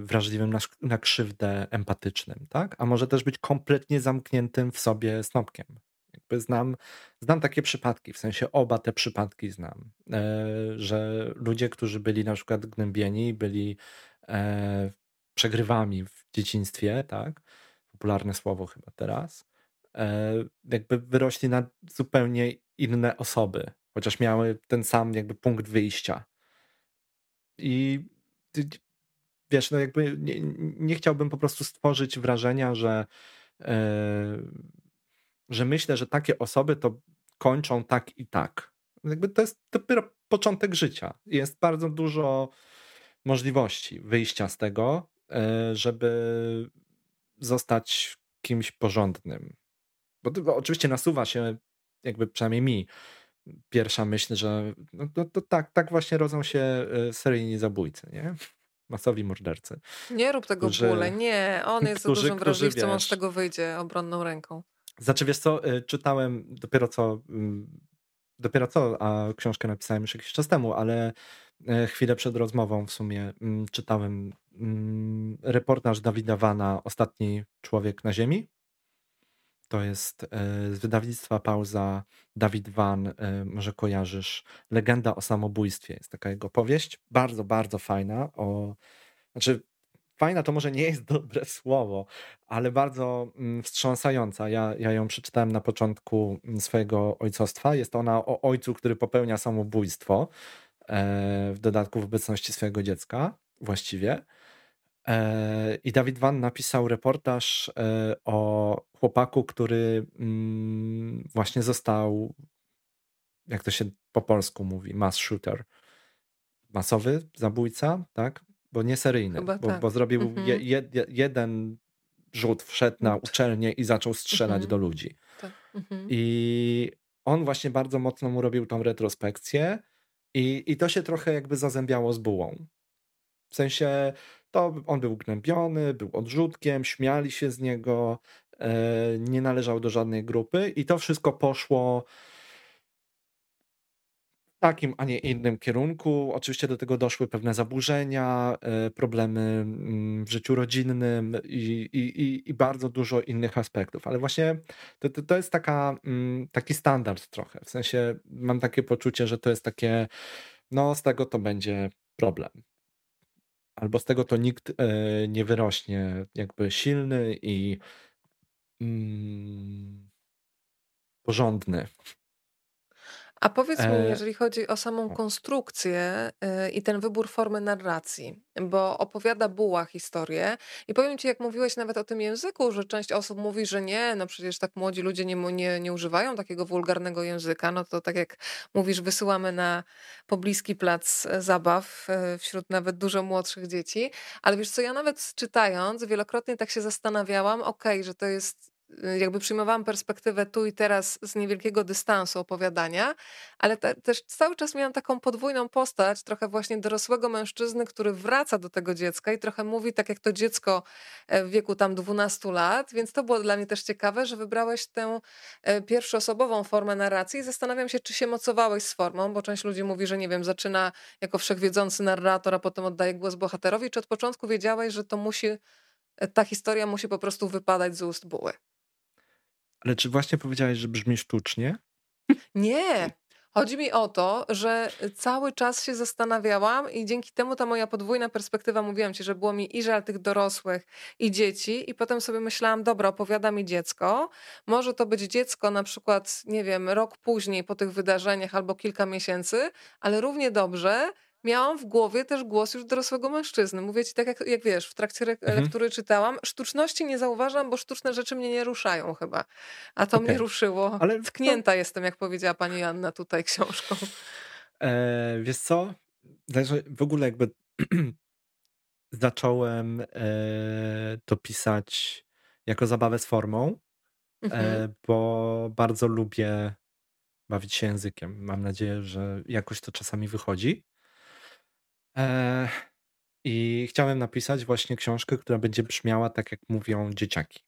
wrażliwym na, na krzywdę, empatycznym, tak? A może też być kompletnie zamkniętym w sobie snopkiem. Jakby znam, znam takie przypadki, w sensie oba te przypadki znam, y, że ludzie, którzy byli na przykład gnębieni, byli e, przegrywami w dzieciństwie, tak? Popularne słowo chyba teraz E, jakby wyrośli na zupełnie inne osoby, chociaż miały ten sam jakby punkt wyjścia. I wiesz, no jakby nie, nie chciałbym po prostu stworzyć wrażenia, że, e, że myślę, że takie osoby to kończą tak i tak. Jakby to jest dopiero początek życia. Jest bardzo dużo możliwości wyjścia z tego, e, żeby zostać kimś porządnym, bo oczywiście nasuwa się, jakby przynajmniej mi, pierwsza myśl, że no, to, to tak, tak właśnie rodzą się e, seryjni zabójcy, nie? Masowi mordercy. Nie rób tego którzy, bóle, nie. On jest którzy, za dużym wrażliwcem, on z tego wyjdzie obronną ręką. Znaczy, wiesz co, e, czytałem dopiero co, mm, dopiero co, a książkę napisałem już jakiś czas temu, ale e, chwilę przed rozmową w sumie mm, czytałem mm, reportaż Dawida Wana Ostatni człowiek na ziemi to jest e, z wydawnictwa Pauza Dawid Van, e, może kojarzysz, Legenda o samobójstwie. Jest taka jego powieść, bardzo, bardzo fajna. O, znaczy, fajna to może nie jest dobre słowo, ale bardzo mm, wstrząsająca. Ja, ja ją przeczytałem na początku mm, swojego ojcostwa. Jest ona o ojcu, który popełnia samobójstwo, e, w dodatku w obecności swojego dziecka właściwie. E, I Dawid Van napisał reportaż e, o chłopaku, który mm, właśnie został, jak to się po polsku mówi, mass shooter. Masowy zabójca, tak? Bo nie seryjny, bo, tak. bo, zrobił mhm. je, je, jeden rzut, wszedł na uczelnię i zaczął strzelać mhm. do ludzi. Tak. Mhm. I on właśnie bardzo mocno mu robił tą retrospekcję i, i to się trochę jakby zazębiało z bułą. W sensie to on był gnębiony, był odrzutkiem, śmiali się z niego, e, nie należał do żadnej grupy i to wszystko poszło w takim, a nie innym kierunku. Oczywiście do tego doszły pewne zaburzenia, e, problemy mm, w życiu rodzinnym i, i, i bardzo dużo innych aspektów. Ale właśnie to, to, to jest taka, mm, taki standard trochę. W sensie mam takie poczucie, że to jest takie, no z tego to będzie problem albo z tego to nikt e, nie wyrośnie jakby silny i mm, porządny. A powiedz mi, e, jeżeli chodzi o samą konstrukcję y, i ten wybór formy narracji, bo opowiada Buła historię i powiem ci, jak mówiłeś nawet o tym języku, że część osób mówi, że nie, no przecież tak młodzi ludzie nie, nie, nie używają takiego wulgarnego języka, no to tak jak mówisz, wysyłamy na pobliski plac e, zabaw e, wśród nawet dużo młodszych dzieci, ale wiesz co, ja nawet czytając wielokrotnie tak się zastanawiałam, okej, okay, że to jest jakby przyjmowałam perspektywę tu i teraz z niewielkiego dystansu opowiadania, ale te, też cały czas miałam taką podwójną postać, trochę właśnie dorosłego mężczyzny, który wraca do tego dziecka i trochę mówi tak jak to dziecko e, w wieku tam 12 lat, więc to było dla mnie też ciekawe, że wybrałeś tę e, pierwszoosobową formę narracji i zastanawiam się, czy się mocowałeś z formą, bo część ludzi mówi, że nie wiem, zaczyna jako wszechwiedzący narrator, a potem oddaje głos bohaterowi, czy od początku wiedziałeś, że to musi, e, ta historia musi po prostu wypadać z ust buły? Ale czy właśnie powiedziałeś, że brzmi sztucznie? Nie. Chodzi mi o to, że cały czas się zastanawiałam i dzięki temu ta moja podwójna perspektywa, mówiłam ci, że było mi i żal tych dorosłych i dzieci i potem sobie myślałam, dobra, opowiada mi dziecko, może to być dziecko na przykład, nie wiem, rok później po tych wydarzeniach albo kilka miesięcy, ale równie dobrze miałam w głowie też głos już dorosłego mężczyzny. Mówię ci tak, jak, jak wiesz, w trakcie mhm. lektury czytałam. Sztuczności nie zauważam, bo sztuczne rzeczy mnie nie ruszają chyba. A to okay. mnie ruszyło. Ale Tknięta to... jestem, jak powiedziała pani Janna tutaj książką. E, wiesz co? W ogóle jakby zacząłem e, to pisać jako zabawę z formą, e, mhm. e, bo bardzo lubię bawić się językiem. Mam nadzieję, że jakoś to czasami wychodzi. E, I chciałem napisać właśnie książkę, która będzie brzmiała tak, jak mówią dzieciaki.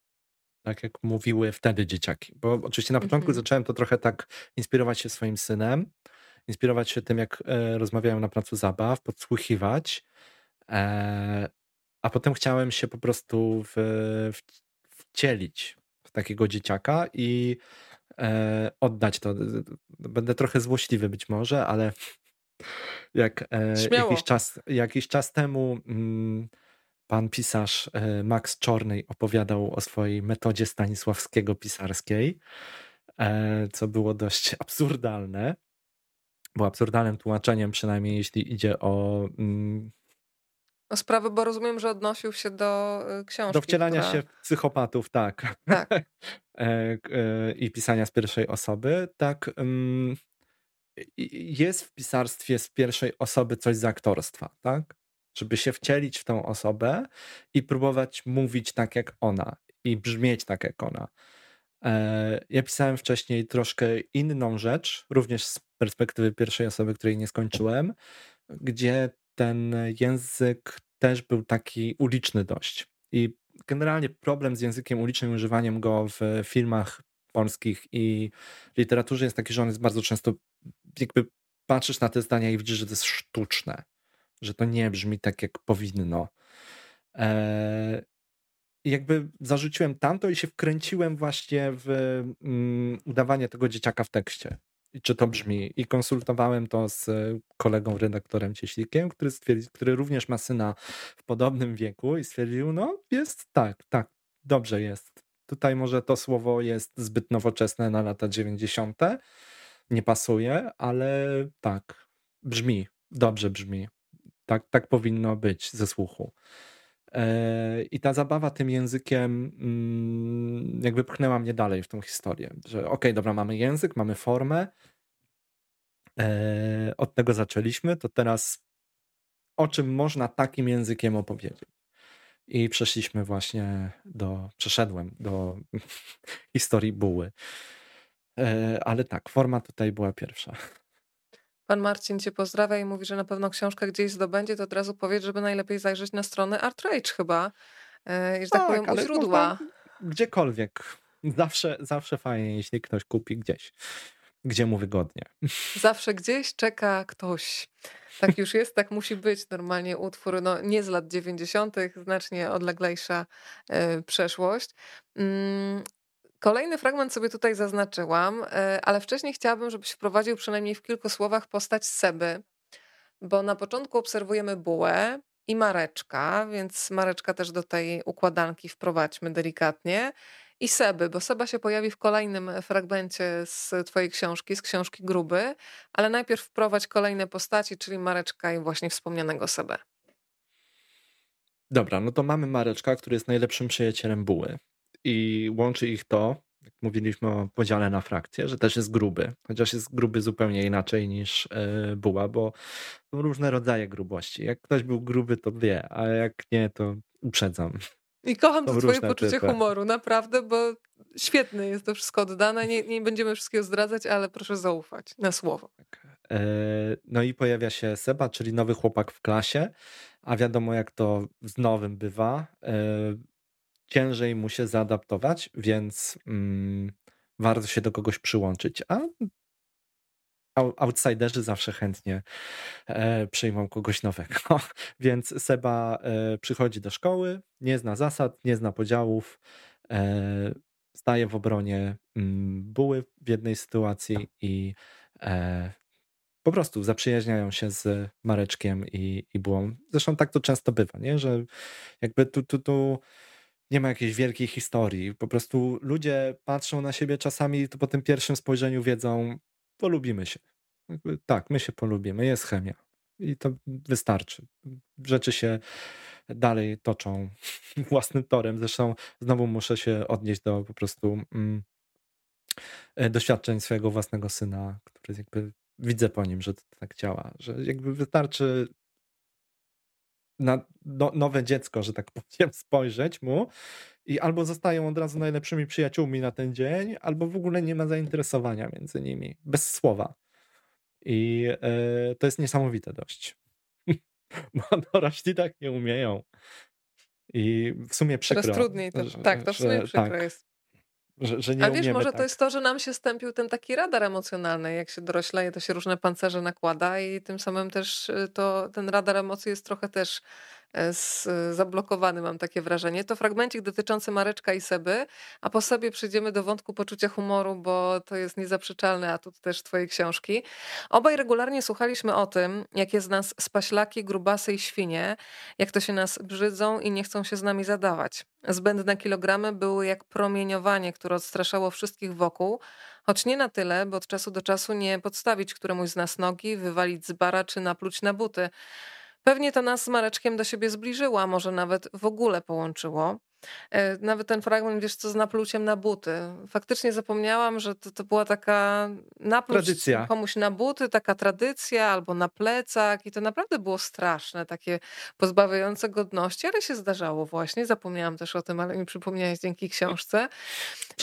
Tak jak mówiły wtedy dzieciaki. Bo oczywiście na początku mhm. zacząłem to trochę tak inspirować się swoim synem, inspirować się tym, jak e, rozmawiają na placu zabaw, podsłuchiwać. E, a potem chciałem się po prostu w, w, wcielić w takiego dzieciaka i oddać to. Będę trochę złośliwy być może, ale jak e, jakiś, czas, jakiś czas temu mm, pan pisarz e, Max Czornej opowiadał o swojej metodzie Stanisławskiego pisarskiej, e, co było dość absurdalne. Było absurdalnym tłumaczeniem, przynajmniej jeśli idzie o. Mm, o sprawę, bo rozumiem, że odnosił się do y, książki. Do wcielania która... się w psychopatów, tak. tak. I pisania z pierwszej osoby. Tak. Mm, jest w pisarstwie z pierwszej osoby coś z aktorstwa, tak? Żeby się wcielić w tą osobę i próbować mówić tak jak ona i brzmieć tak jak ona. E, ja pisałem wcześniej troszkę inną rzecz, również z perspektywy pierwszej osoby, której nie skończyłem, gdzie ten język też był taki uliczny dość. I generalnie problem z językiem ulicznym, używaniem go w filmach polskich i literaturze jest taki, że on jest bardzo często jakby patrzysz na te zdania i widzisz, że to jest sztuczne, że to nie brzmi tak, jak powinno. Eee, jakby zarzuciłem tamto i się wkręciłem właśnie w mm, udawanie tego dzieciaka w tekście. I czy to brzmi. I konsultowałem to z kolegą redaktorem Cieślikiem, który, stwierdził, który również ma syna w podobnym wieku i stwierdził, no jest tak, tak, dobrze jest. Tutaj może to słowo jest zbyt nowoczesne na lata 90 nie pasuje, ale tak, brzmi, dobrze brzmi. Tak, tak powinno być ze słuchu. E, I ta zabawa tym językiem mm, jakby pchnęła mnie dalej w tą historię, że okej, okay, dobra, mamy język, mamy formę, e, od tego zaczęliśmy, to teraz o czym można takim językiem opowiedzieć. I przeszliśmy właśnie do, przeszedłem do historii buły. E, ale tak, forma tutaj była pierwsza. Pan Marcin cię pozdrawia i mówi, że na pewno książka gdzieś zdobędzie, to od razu powiedz, żeby najlepiej zajrzeć na stronę ArtRage chyba, e, że tak, tak powiem, u źródła. Gdziekolwiek. Zawsze, zawsze fajnie, jeśli ktoś kupi gdzieś, gdzie mu wygodnie. Zawsze gdzieś czeka ktoś. Tak już jest, tak musi być. Normalnie utwór no, nie z lat 90., znacznie odleglejsza y, przeszłość. Kolejny fragment sobie tutaj zaznaczyłam, e, ale wcześniej chciałabym, żebyś wprowadził przynajmniej w kilku słowach postać Seby, bo na początku obserwujemy bułę i Mareczka, więc Mareczka też do tej układanki wprowadźmy delikatnie. i Seby, bo Seba się pojawi w kolejnym fragmencie z twojej książki, z książki Gruby, ale najpierw wprowadź kolejne postaci, czyli Mareczka i właśnie wspomnianego Sebę. Dobra, no to mamy Mareczka, który jest najlepszym przyjacielem Buły i łączy ich to, jak mówiliśmy o podziale na frakcje, że też jest gruby, chociaż jest gruby zupełnie inaczej niż yy, Buła, bo są różne rodzaje grubości. Jak ktoś był gruby, to wie, a jak nie, to uprzedzam. I kocham to twoje poczucie typy. humoru, naprawdę, bo świetne jest to wszystko oddane. Nie, nie będziemy wszystkiego zdradzać, ale proszę zaufać na słowo. Tak. E, no i pojawia się Seba, czyli nowy chłopak w klasie, a wiadomo jak to z nowym bywa. E, ciężej mu się zaadaptować, więc mm, warto się do kogoś przyłączyć. A outsiderzy zawsze chętnie e, przyjmą kogoś nowego. Więc Seba e, przychodzi do szkoły, nie zna zasad, nie zna podziałów, e, staje w obronie mm, buły w jednej sytuacji i po prostu zaprzyjaźniają się z Mareczkiem i, i bułą. Zresztą tak to często bywa, nie? że jakby tu, tu, tu nie ma jakiejś wielkiej historii. Po prostu ludzie patrzą na siebie czasami i po tym pierwszym spojrzeniu wiedzą, polubimy się. Tak, my się polubimy, jest chemia. I to wystarczy. Rzeczy się dalej toczą własnym torem. Zresztą znowu muszę się odnieść do po prostu mm, e, doświadczeń swojego własnego syna, który jakby widzę po nim, że to tak działa, że jakby wystarczy na no, nowe dziecko, że tak powiem, spojrzeć mu i albo zostają od razu najlepszymi przyjaciółmi na ten dzień, albo w ogóle nie ma zainteresowania między nimi, bez słowa. I e, to jest niesamowite dość. Bo dorośli tak nie umieją. I w sumie przykro. Teraz trudniej tak, to w sumie przykro tak, jest. Że, że nie A wiesz, może tak. to jest to, że nam się stępił ten taki radar emocjonalny. Jak się dorośleje, to się różne pancerze nakłada i tym samym też y, to, ten radar emocji jest trochę też z, zablokowany, mam takie wrażenie. To fragmencik dotyczący Mareczka i Seby, a po sobie przejdziemy do wątku poczucia humoru, bo to jest niezaprzeczalny atut też twojej książki. Obaj regularnie słuchaliśmy o tym, jakie z nas spaślaki, grubasy i świnie, jak to się nas brzydzą i nie chcą się z nami zadawać. Zbędne kilogramy były jak promieniowanie, które odstraszało wszystkich wokół, choć nie na tyle, by od czasu do czasu nie podstawić któremuś z nas nogi, wywalić z bara czy napluć na buty. Pewnie to nas z Mareczkiem do siebie zbliżyło, a może nawet w ogóle połączyło. E, nawet ten fragment, wiesz co, z napluciem na buty. Faktycznie zapomniałam, że to, to była taka napluć tradycja. komuś na buty, taka tradycja albo na plecak i to naprawdę było straszne, takie pozbawiające godności, ale się zdarzało właśnie. Zapomniałam też o tym, ale mi przypomniałeś dzięki książce.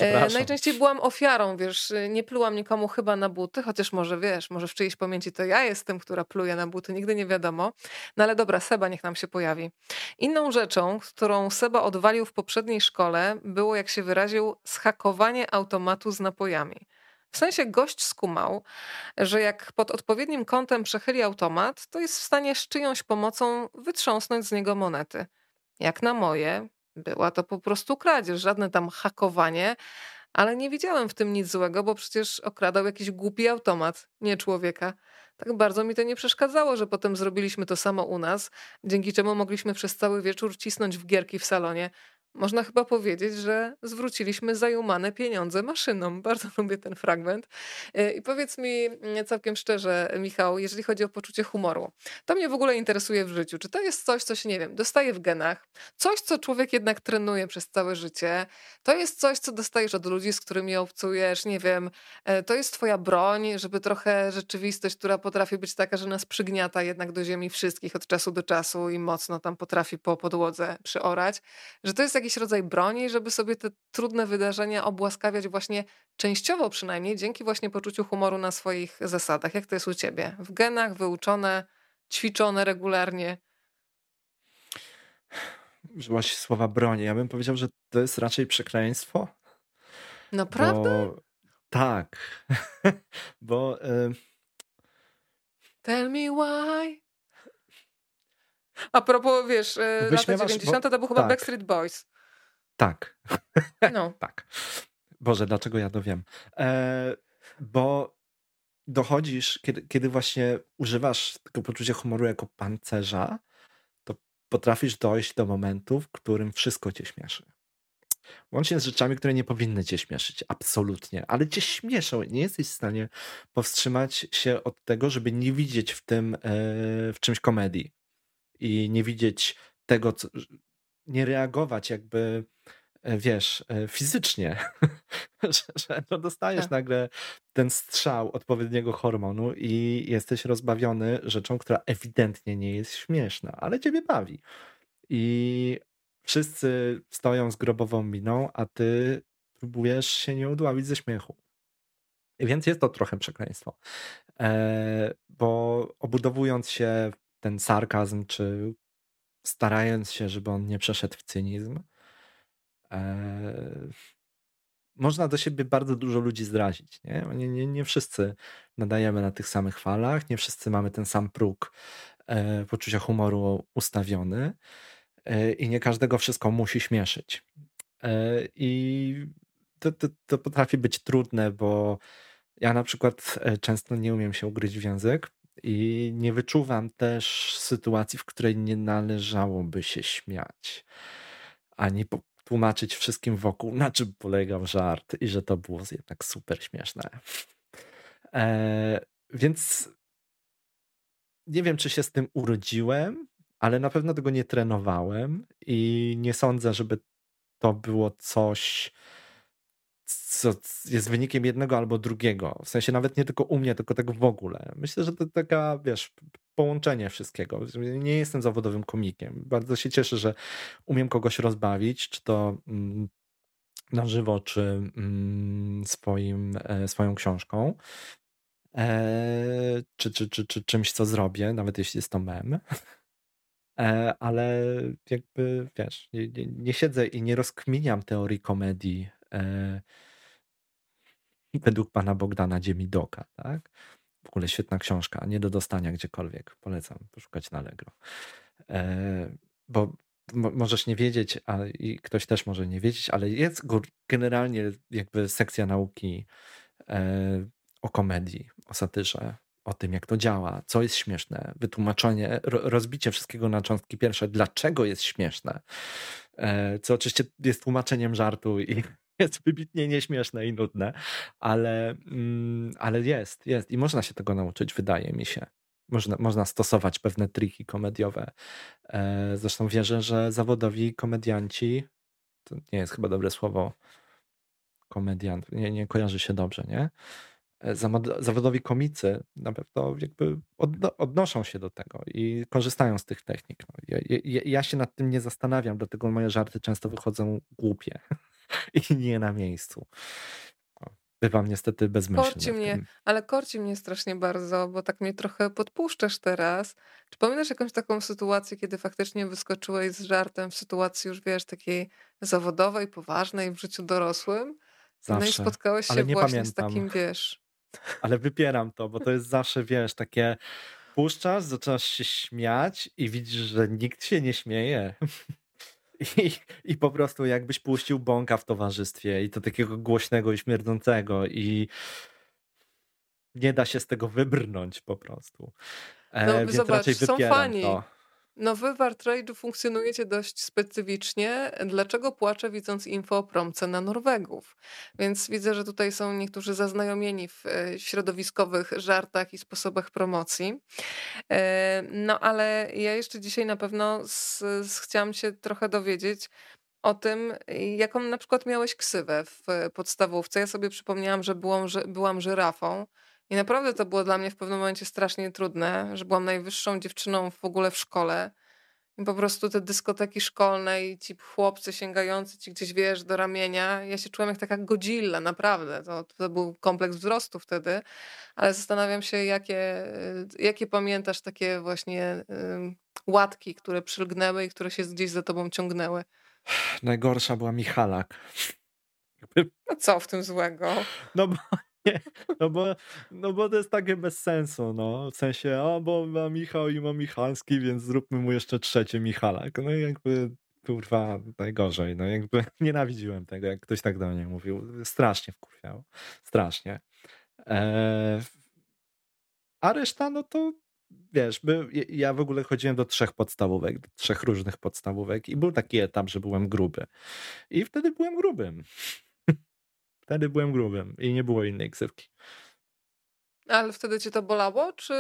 E, najczęściej byłam ofiarą, wiesz, nie plułam nikomu chyba na buty, chociaż może wiesz, może w czyjejś pamięci to ja jestem, która pluje na buty, nigdy nie wiadomo. No ale dobra, Seba niech nam się pojawi. Inną rzeczą, którą Seba odwalił w poprzedniej szkole było, jak się wyraził, schakowanie automatu z napojami. W sensie gość skumał, że jak pod odpowiednim kątem przechyli automat, to jest w stanie z czyjąś pomocą wytrząsnąć z niego monety. Jak na moje, była to po prostu kradzież, żadne tam hakowanie, ale nie widziałem w tym nic złego, bo przecież okradał jakiś głupi automat, nie człowieka. Tak bardzo mi to nie przeszkadzało, że potem zrobiliśmy to samo u nas, dzięki czemu mogliśmy przez cały wieczór cisnąć w gierki w salonie, można chyba powiedzieć, że zwróciliśmy zajumane pieniądze maszynom. Bardzo lubię ten fragment. E, I powiedz mi mm, całkiem szczerze, Michał, jeżeli chodzi o poczucie humoru, to mnie w ogóle interesuje w życiu. Czy to jest coś, co się, nie wiem, dostaje w genach, coś, co człowiek jednak trenuje przez całe życie, to jest coś, co dostajesz od ludzi, z którymi obcujesz, nie wiem, e, to jest twoja broń, żeby trochę rzeczywistość, która potrafi być taka, że nas przygniata jednak do ziemi wszystkich od czasu do czasu i mocno tam potrafi po podłodze przyorać, że to jest jak jakiś rodzaj broni, żeby sobie te trudne wydarzenia obłaskawiać właśnie częściowo przynajmniej dzięki właśnie poczuciu humoru na swoich zasadach. Jak to jest u ciebie? W genach wyuczone, ćwiczone regularnie? Użyłaś słowa broni. Ja bym powiedział, że to jest raczej przekleństwo. Naprawdę? Bo... Tak. bo... Y... Tell me why. A propos, wiesz, e, lata 90. Bo... to był chyba tak. Backstreet Boys. Tak. No. tak. Boże, dlaczego ja to wiem? E, bo dochodzisz, kiedy, kiedy właśnie używasz tego poczucia humoru jako pancerza, to potrafisz dojść do momentu, w którym wszystko cię śmieszy. Łącznie z rzeczami, które nie powinny cię śmieszyć, absolutnie, ale cię śmieszą. Nie jesteś w stanie powstrzymać się od tego, żeby nie widzieć w tym, e, w czymś komedii i nie widzieć tego, co, nie reagować jakby, e, wiesz, e, fizycznie, że, no dostajesz tak. nagle ten strzał odpowiedniego hormonu i jesteś rozbawiony rzeczą, która ewidentnie nie jest śmieszna, ale ciebie bawi. I wszyscy stoją z grobową miną, a ty próbujesz się nie udławić ze śmiechu. Więc jest to trochę przekleństwo. E, bo obudowując się ten sarkazm, czy starając się, żeby on nie przeszedł w cynizm, e, można do siebie bardzo dużo ludzi zdrazić. Nie? Nie, nie, nie wszyscy nadajemy na tych samych falach, nie wszyscy mamy ten sam próg e, poczucia humoru ustawiony. E, i nie każdego wszystko musi śmieszyć. I to, to, to potrafi być trudne, bo ja na przykład e, często nie umiem się ugryźć w język i nie wyczuwam też sytuacji, w której nie należałoby się śmiać, ani tłumaczyć wszystkim wokół, na czym polegał żart i że to było jednak super śmieszne. E, więc nie wiem, czy się z tym urodziłem, ale na pewno tego nie trenowałem i nie sądzę, żeby to było coś, co jest wynikiem jednego albo drugiego. W sensie nawet nie tylko u mnie, tylko tego w ogóle. Myślę, że to taka, wiesz, połączenie wszystkiego. Nie jestem zawodowym komikiem. Bardzo się cieszę, że umiem kogoś rozbawić, czy to mm, na żywo, czy mm, swoim, e, swoją książką. E, czy, czy, czy, czy czymś, co zrobię, nawet jeśli jest to mem. E, ale jakby wiesz, nie, nie, nie siedzę i nie rozkminiam teorii komedii według pana Bogdana Dziemidoka, tak? W ogóle świetna książka, nie do dostania gdziekolwiek. Polecam poszukać na Allegro. E, bo możesz nie wiedzieć, a i ktoś też może nie wiedzieć, ale jest generalnie jakby sekcja nauki e, o komedii, o satyrze, o tym, jak to działa, co jest śmieszne, wytłumaczenie, rozbicie wszystkiego na cząstki pierwsze, dlaczego jest śmieszne, e, co oczywiście jest tłumaczeniem żartu i jest wybitnie nieśmieszne i nudne, ale, mm, ale jest, jest i można się tego nauczyć, wydaje mi się. Można, można stosować pewne triki komediowe. E, zresztą wierzę, że zawodowi komedianci, to nie jest chyba dobre słowo, komediant, nie, nie kojarzy się dobrze, nie? E, zawodowi komicy na pewno jakby odnoszą się do tego i korzystają z tych technik. No, ja, ja, ja, się nad tym nie zastanawiam, dlatego moje żarty często wychodzą głupie i nie na miejscu. Bywam niestety bezmyślny. Korci mnie, ale korci mnie strasznie bardzo, bo tak mnie trochę podpuszczasz teraz. Czy pamiętasz jakąś taką sytuację, kiedy faktycznie wyskoczyłeś z żartem w sytuacji już, wiesz, takiej zawodowej, poważnej w życiu dorosłym? Zawsze. No i spotkałeś się właśnie pamiętam. z takim, wiesz, ale wypieram to, bo to jest zawsze, wiesz, takie puszczasz, zaczynasz się śmiać i widzisz, że nikt się nie śmieje. I, I po prostu jakbyś puścił bąka w towarzystwie i to takiego głośnego i śmierdzącego i nie da się z tego wybrnąć po prostu. E, no, więc zobacz, raczej są fani. To. No wy w Artrage'u funkcjonujecie dość specyficznie. Dlaczego płaczę widząc info o promce na Norwegów? Więc widzę, że tutaj są niektórzy zaznajomieni w e, środowiskowych żartach i sposobach promocji. E, no ale ja jeszcze dzisiaj na pewno z, z chciałam się trochę dowiedzieć, o tym, jaką na przykład miałeś ksywę w podstawówce. Ja sobie przypomniałam, że byłam, że byłam żyrafą i naprawdę to było dla mnie w pewnym momencie strasznie trudne, że byłam najwyższą dziewczyną w ogóle w szkole. I po prostu te dyskoteki szkolne i ci chłopcy sięgający ci gdzieś, wiesz, do ramienia. Ja się czułam jak taka godzilla, naprawdę. To, to był kompleks wzrostu wtedy. Ale zastanawiam się, jakie, jakie pamiętasz takie właśnie y, łatki, które przylgnęły i które się gdzieś za tobą ciągnęły. Najgorsza była Michalak. No co w tym złego? No bo no bo, no bo to jest takie bez sensu, no. W sensie, o, bo ma Michał i ma Michalski, więc zróbmy mu jeszcze trzecie Michalak. No i jakby, kurwa, najgorzej. No jakby nienawidziłem tego, jak ktoś tak do mnie mówił. Strasznie wkurwiał. Strasznie. E, a reszta, no to wiesz, by, ja w ogóle chodziłem do trzech podstawówek, do trzech różnych podstawówek i był taki etap, że byłem gruby. I wtedy byłem grubym. Wtedy byłem grubym i nie było innej ksywki. Ale wtedy cię to bolało? Czy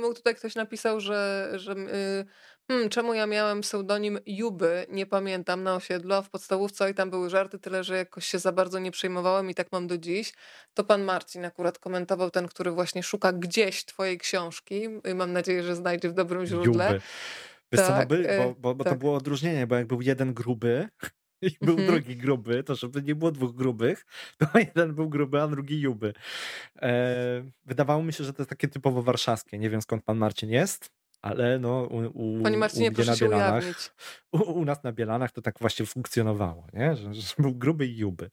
mógł tutaj ktoś napisał, że, że yy, hmm, czemu ja miałem pseudonim Juby, nie pamiętam, na osiedlu, a w podstawówce i tam były żarty, tyle że jakoś się za bardzo nie przejmowałem i tak mam do dziś. To pan Marcin akurat komentował, ten, który właśnie szuka gdzieś twojej książki i mam nadzieję, że znajdzie w dobrym źródle. Juby. Wiesz tak, co, no by, bo, y, bo, bo tak. to było odróżnienie, bo jak był jeden gruby, i był mhm. drugi gruby, to żeby nie było dwóch grubych, to jeden był gruby, a drugi juby. E, wydawało mi się, że to jest takie typowo warszawskie. Nie wiem skąd pan Marcin jest, ale no u, u, Panie Marcinie, u proszę się Bielanach, u, u, nas na Bielanach to tak właśnie funkcjonowało, nie? Że, że był gruby i juby.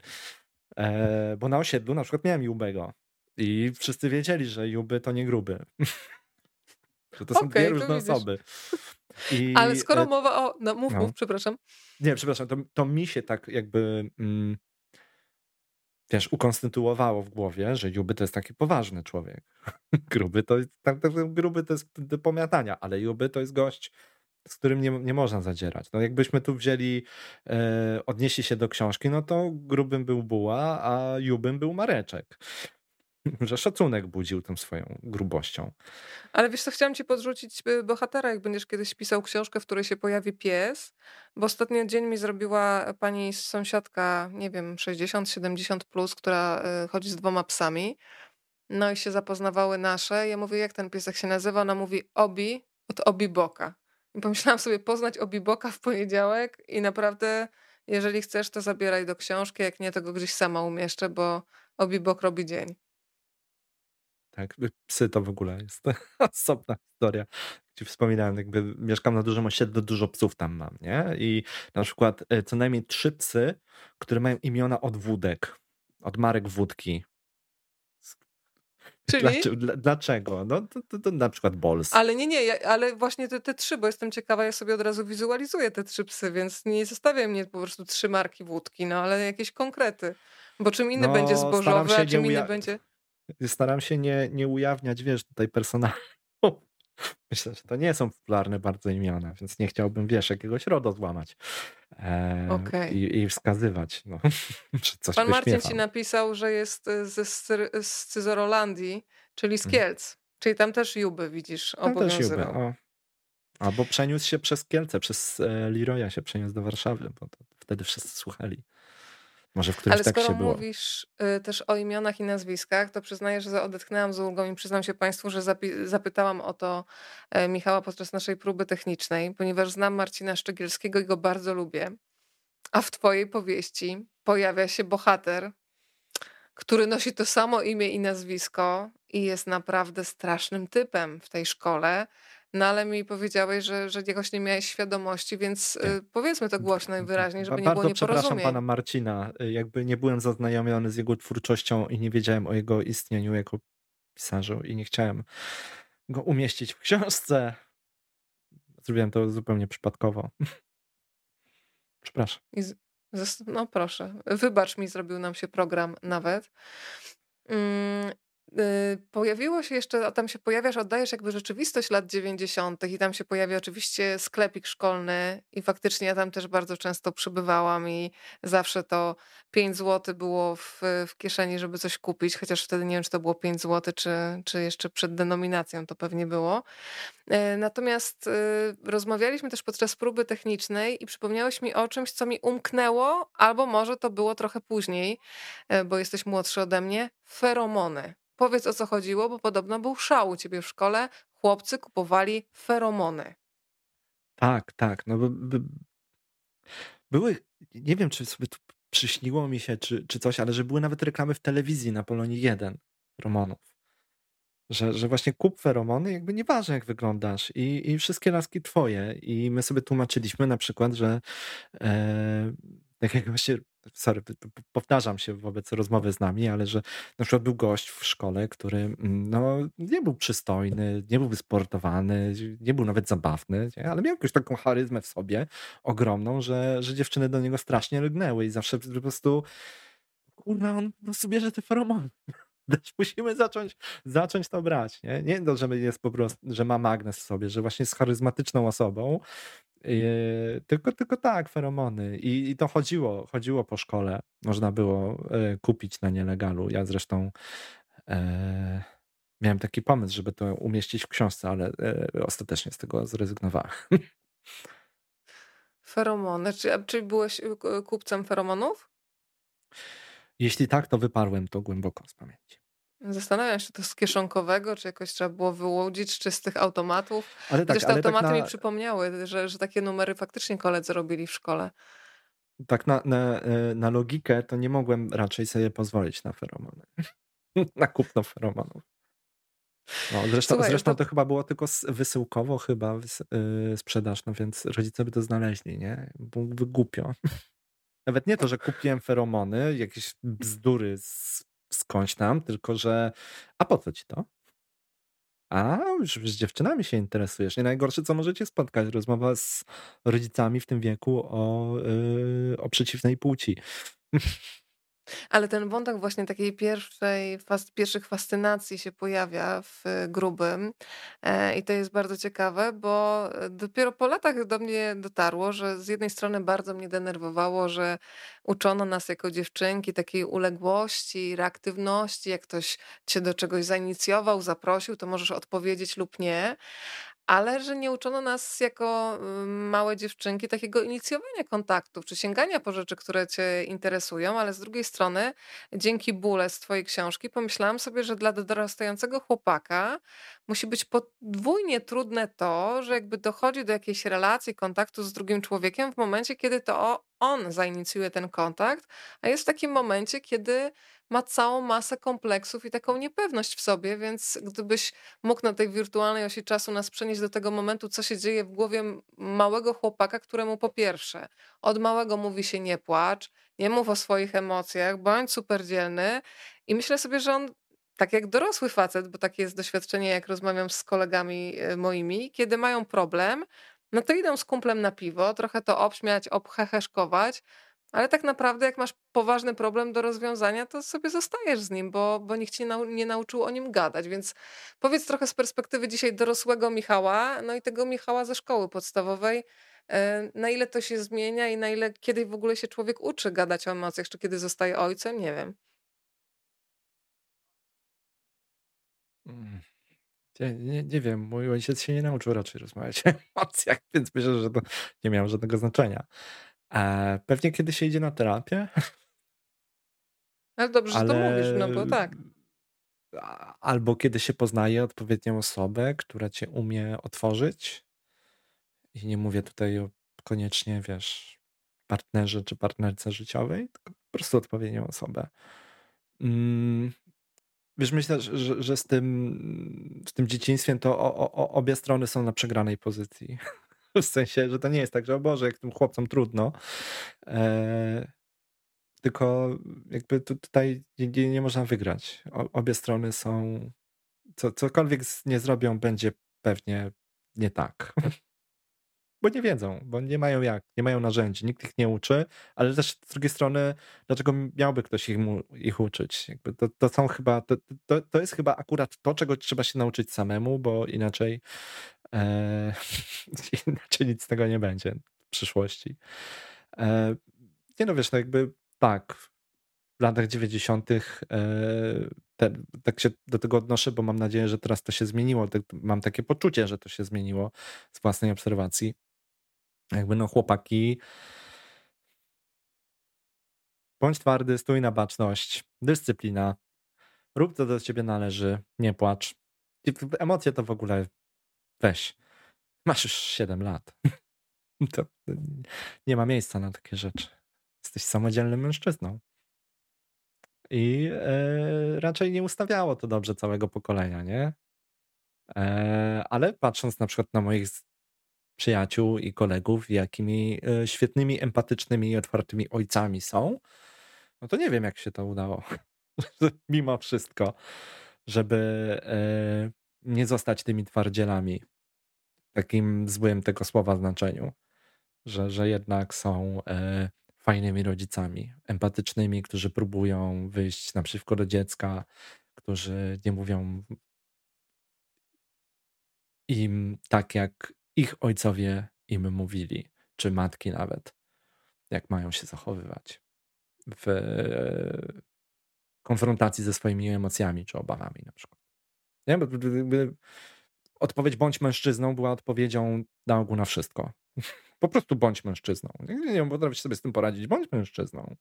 E, bo na osiedlu na przykład miałem jubego i wszyscy wiedzieli, że juby to nie gruby. że to są okay, dwie różne osoby. I, Ale skoro e, mowa o... No mów, no. mów, przepraszam. Nie, przepraszam, to, to mi się tak jakby... Mm, wiesz, ukonstytuowało w głowie, że Juby to jest taki poważny człowiek. gruby to jest, tak, tak, gruby to jest do pomiatania, ale Juby to jest gość, z którym nie, nie można zadzierać. No jakbyśmy tu wzięli, e, odnieśli się do książki, no to grubym był Buła, a Jubym był Mareczek. Że szacunek budził tą swoją grubością. Ale wiesz co, chciałam ci podrzucić y, bohatera, jak będziesz kiedyś pisał książkę, w której się pojawi pies, bo ostatnio dzień mi zrobiła pani sąsiadka, nie wiem, 60-70 plus, która y, chodzi z dwoma psami. No i się zapoznawały nasze. Ja mówię, jak ten piesek się nazywa? Ona mówi Obi od Obi Boka. I pomyślałam sobie, poznać Obi Boka w poniedziałek i naprawdę, jeżeli chcesz, to zabieraj do książki, jak nie, to go gdzieś sama umieszczę, bo Obi Bok robi dzień. Tak, psy to w ogóle jest osobna historia. Ci wspominałem, jakby mieszkam na dużym osiedlu, dużo psów tam mam, nie? I na przykład e, co najmniej trzy psy, które mają imiona od wódek, od marek wódki. Czyli? Dlaczego? No to, to, to, na przykład Bols. Ale nie, nie, ja, ale właśnie te, te trzy, bo jestem ciekawa, ja sobie od razu wizualizuję te trzy psy, więc nie zostawiam mnie po prostu trzy marki wódki, no ale jakieś konkrety. Bo czym inny no, będzie zbożowy, a czym inny będzie staram się nie, nie ujawniać, wiesz, tutaj personalu. Myślę, że to nie są popularne bardzo imiona, więc nie chciałbym, wiesz, jakiegoś RODO złamać e, okay. i, i, wskazywać, no, że coś Pan Marcin ci napisał, że jest e, ze, z Scyzorolandii, czyli z hmm. Kielc, hmm. czyli tam też Juby, widzisz, obowiązywał. Też Juby. Albo przeniósł się przez Kielce, przez e, Leroya się przeniósł do Warszawy, bo wtedy wszyscy słuchali. Może w którymś Ale skoro było. mówisz y, też o imionach i nazwiskach, to przyznaję, że odetchnęłam z ulgą i przyznam się Państwu, że zapytałam o to e, Michała podczas naszej próby technicznej, ponieważ znam Marcina Szczegielskiego i go bardzo lubię. A w Twojej powieści pojawia się bohater, który nosi to samo imię i nazwisko i jest naprawdę strasznym typem w tej szkole. No ale mi powiedziałeś, że, że jakoś nie miałeś świadomości, więc y, powiedzmy to głośno i wyraźnie, żeby nie było Bardzo przepraszam pana Marcina, y, jakby nie byłem zaznajomiony z jego twórczością i nie wiedziałem o jego istnieniu jako pisarzu i nie chciałem go umieścić w książce. Zrobiłem to zupełnie przypadkowo. Przepraszam. no proszę, wybacz mi, zrobił nam się program nawet. Y, pojawiło się jeszcze, tam się pojawiasz, oddajesz jakby rzeczywistość lat 90. i tam się pojawia oczywiście sklepik szkolny i faktycznie ja tam też bardzo często przybywałam i zawsze to 5 zł było w, w kieszeni, żeby coś kupić, chociaż wtedy nie wiem, czy to było 5 zł, czy, czy jeszcze przed denominacją to pewnie było. Y, natomiast y, rozmawialiśmy też podczas próby technicznej i przypomniałeś mi o czymś, co mi umknęło, albo może to było trochę później, bo jesteś młodszy ode mnie, feromony. Powiedz o co chodziło, bo podobno był szał u ciebie w szkole. Chłopcy kupowali feromony. Tak, tak. No, by, były, nie wiem, czy sobie to przyśniło mi się, czy, czy coś, ale że były nawet reklamy w telewizji na Polonii 1 feromonów. Że, że właśnie kup feromony, jakby nieważne jak wyglądasz i, i wszystkie laski twoje. I my sobie tłumaczyliśmy na przykład, że e, tak jak właśnie sorry, powtarzam się wobec rozmowy z nami, ale że na przykład był gość w szkole, który mm, no, nie był przystojny, nie był wysportowany, nie był nawet zabawny, nie? ale miał jakąś taką charyzmę w sobie ogromną, że, że dziewczyny do niego strasznie rygnęły i zawsze po prostu kurwa, on po prostu bierze te feromony. musimy zacząć, zacząć to brać. Nie, nie to, że jest po prostu, że ma magnes w sobie, że właśnie jest charyzmatyczną osobą, tylko, tylko tak, feromony. I, I, to chodziło, chodziło po szkole. Można było yy, kupić na nielegalu. Ja zresztą yy, miałem taki pomysł, żeby to umieścić w książce, ale yy, ostatecznie z tego zrezygnowałem. Feromony. Czy, czy byłeś y, kupcem feromonów? Jeśli tak, to wyparłem to głęboko z pamięci. Zastanawiam się, czy to z kieszonkowego, czy jakoś trzeba było wyłudzić, czy z tych automatów. Ale tak, te ale tak automaty tak na... mi przypomniały, że, że takie numery faktycznie koledzy robili w szkole. Tak na, na, e, na logikę to nie mogłem raczej sobie pozwolić na feromony. na kupno feromonów. No, zresztą Słuchaj, zresztą to... to... chyba było tylko wysyłkowo chyba yy, sprzedaż, no więc rodzice by to znaleźli, nie? Byłby głupio. Nawet nie to, że kupiłem feromony, jakieś bzdury z, skądś tam, tylko że a po co ci to? A, już z dziewczynami się interesujesz. Nie najgorsze, co możecie spotkać, rozmowa z rodzicami w tym wieku o, yy, o przeciwnej płci. Ale ten wątek właśnie takiej pierwszej, fas, pierwszych fascynacji się pojawia w grubym e, i to jest bardzo ciekawe, bo dopiero po latach do mnie dotarło, że z jednej strony bardzo mnie denerwowało, że uczono nas jako dziewczynki takiej uległości, reaktywności, jak ktoś cię do czegoś zainicjował, zaprosił, to możesz odpowiedzieć lub nie, ale że nie uczono nas jako małe dziewczynki takiego inicjowania kontaktów, czy sięgania po rzeczy, które cię interesują, ale z drugiej strony, dzięki bóle z twojej książki, pomyślałam sobie, że dla dorastającego chłopaka musi być podwójnie trudne to, że jakby dochodzi do jakiejś relacji, kontaktu z drugim człowiekiem w momencie, kiedy to on zainicjuje ten kontakt, a jest w takim momencie, kiedy ma całą masę kompleksów i taką niepewność w sobie, więc gdybyś mógł na tej wirtualnej osi czasu nas przenieść do tego momentu, co się dzieje w głowie małego chłopaka, któremu po pierwsze od małego mówi się nie płacz, nie mów o swoich emocjach, bądź superdzielny i myślę sobie, że on tak jak dorosły facet, bo takie jest doświadczenie, jak rozmawiam z kolegami e, moimi, kiedy mają problem, no to idą z kumplem na piwo, trochę to obśmiać, obheheszkować, ale tak naprawdę, jak masz poważny problem do rozwiązania, to sobie zostajesz z nim, bo, bo nikt cię nau nie nauczył o nim gadać. Więc powiedz trochę z perspektywy dzisiaj dorosłego Michała, no i tego Michała ze szkoły podstawowej, e, na ile to się zmienia i na ile kiedy w ogóle się człowiek uczy gadać o emocjach, czy kiedy zostaje ojcem, nie wiem. Mm. Nie, nie, nie wiem, mój ojciec się nie nauczył raczej rozmawiać o emocjach, więc myślę, że to nie miało żadnego znaczenia. E, pewnie kiedy się idzie na terapię. Ale dobrze, ale... że to mówisz, no bo tak. Albo kiedy się poznaje odpowiednią osobę, która cię umie otworzyć. I nie mówię tutaj o koniecznie, wiesz, partnerze czy partnerce życiowej, tylko po prostu odpowiednią osobę. Mm, wiesz, myślę, że, że z, tym, z tym dzieciństwem to o, o, obie strony są na przegranej pozycji. W sensie, że to nie jest tak, że o Boże, jak tym chłopcom trudno. E, tylko jakby tutaj nie, nie można wygrać. O, obie strony są. Co, cokolwiek nie zrobią, będzie pewnie nie tak. Bo nie wiedzą, bo nie mają jak, nie mają narzędzi, nikt ich nie uczy, ale też z drugiej strony, dlaczego miałby ktoś ich, ich uczyć? Jakby to, to są chyba, to, to, to jest chyba akurat to, czego trzeba się nauczyć samemu, bo inaczej E, inaczej nic z tego nie będzie w przyszłości. E, nie no wiesz, no jakby tak, w latach 90. E, te, tak się do tego odnoszę, bo mam nadzieję, że teraz to się zmieniło. Tak, mam takie poczucie, że to się zmieniło z własnej obserwacji. Jakby no chłopaki bądź twardy, stój na baczność, dyscyplina, rób to do ciebie należy, nie płacz. Emocje to w ogóle weź, masz już 7 lat. To nie ma miejsca na takie rzeczy. Jesteś samodzielnym mężczyzną. I e, raczej nie ustawiało to dobrze całego pokolenia, nie? E, ale patrząc na przykład na moich przyjaciół i kolegów, jakimi e, świetnymi, empatycznymi i otwartymi ojcami są, no to nie wiem, jak się to udało. Mimo wszystko, żeby nie zostać tymi twardzielami w takim złym tego słowa znaczeniu, że, że jednak są e, fajnymi rodzicami, empatycznymi, którzy próbują wyjść naprzeciwko do dziecka, którzy nie mówią im tak, jak ich ojcowie im mówili, czy matki nawet, jak mają się zachowywać w konfrontacji ze swoimi emocjami czy obawami na przykład. Nie? Odpowiedź bądź mężczyzną była odpowiedzią na ogół na wszystko. Po prostu bądź mężczyzną. Nie, nie potrafisz sobie z tym poradzić, bądź mężczyzną.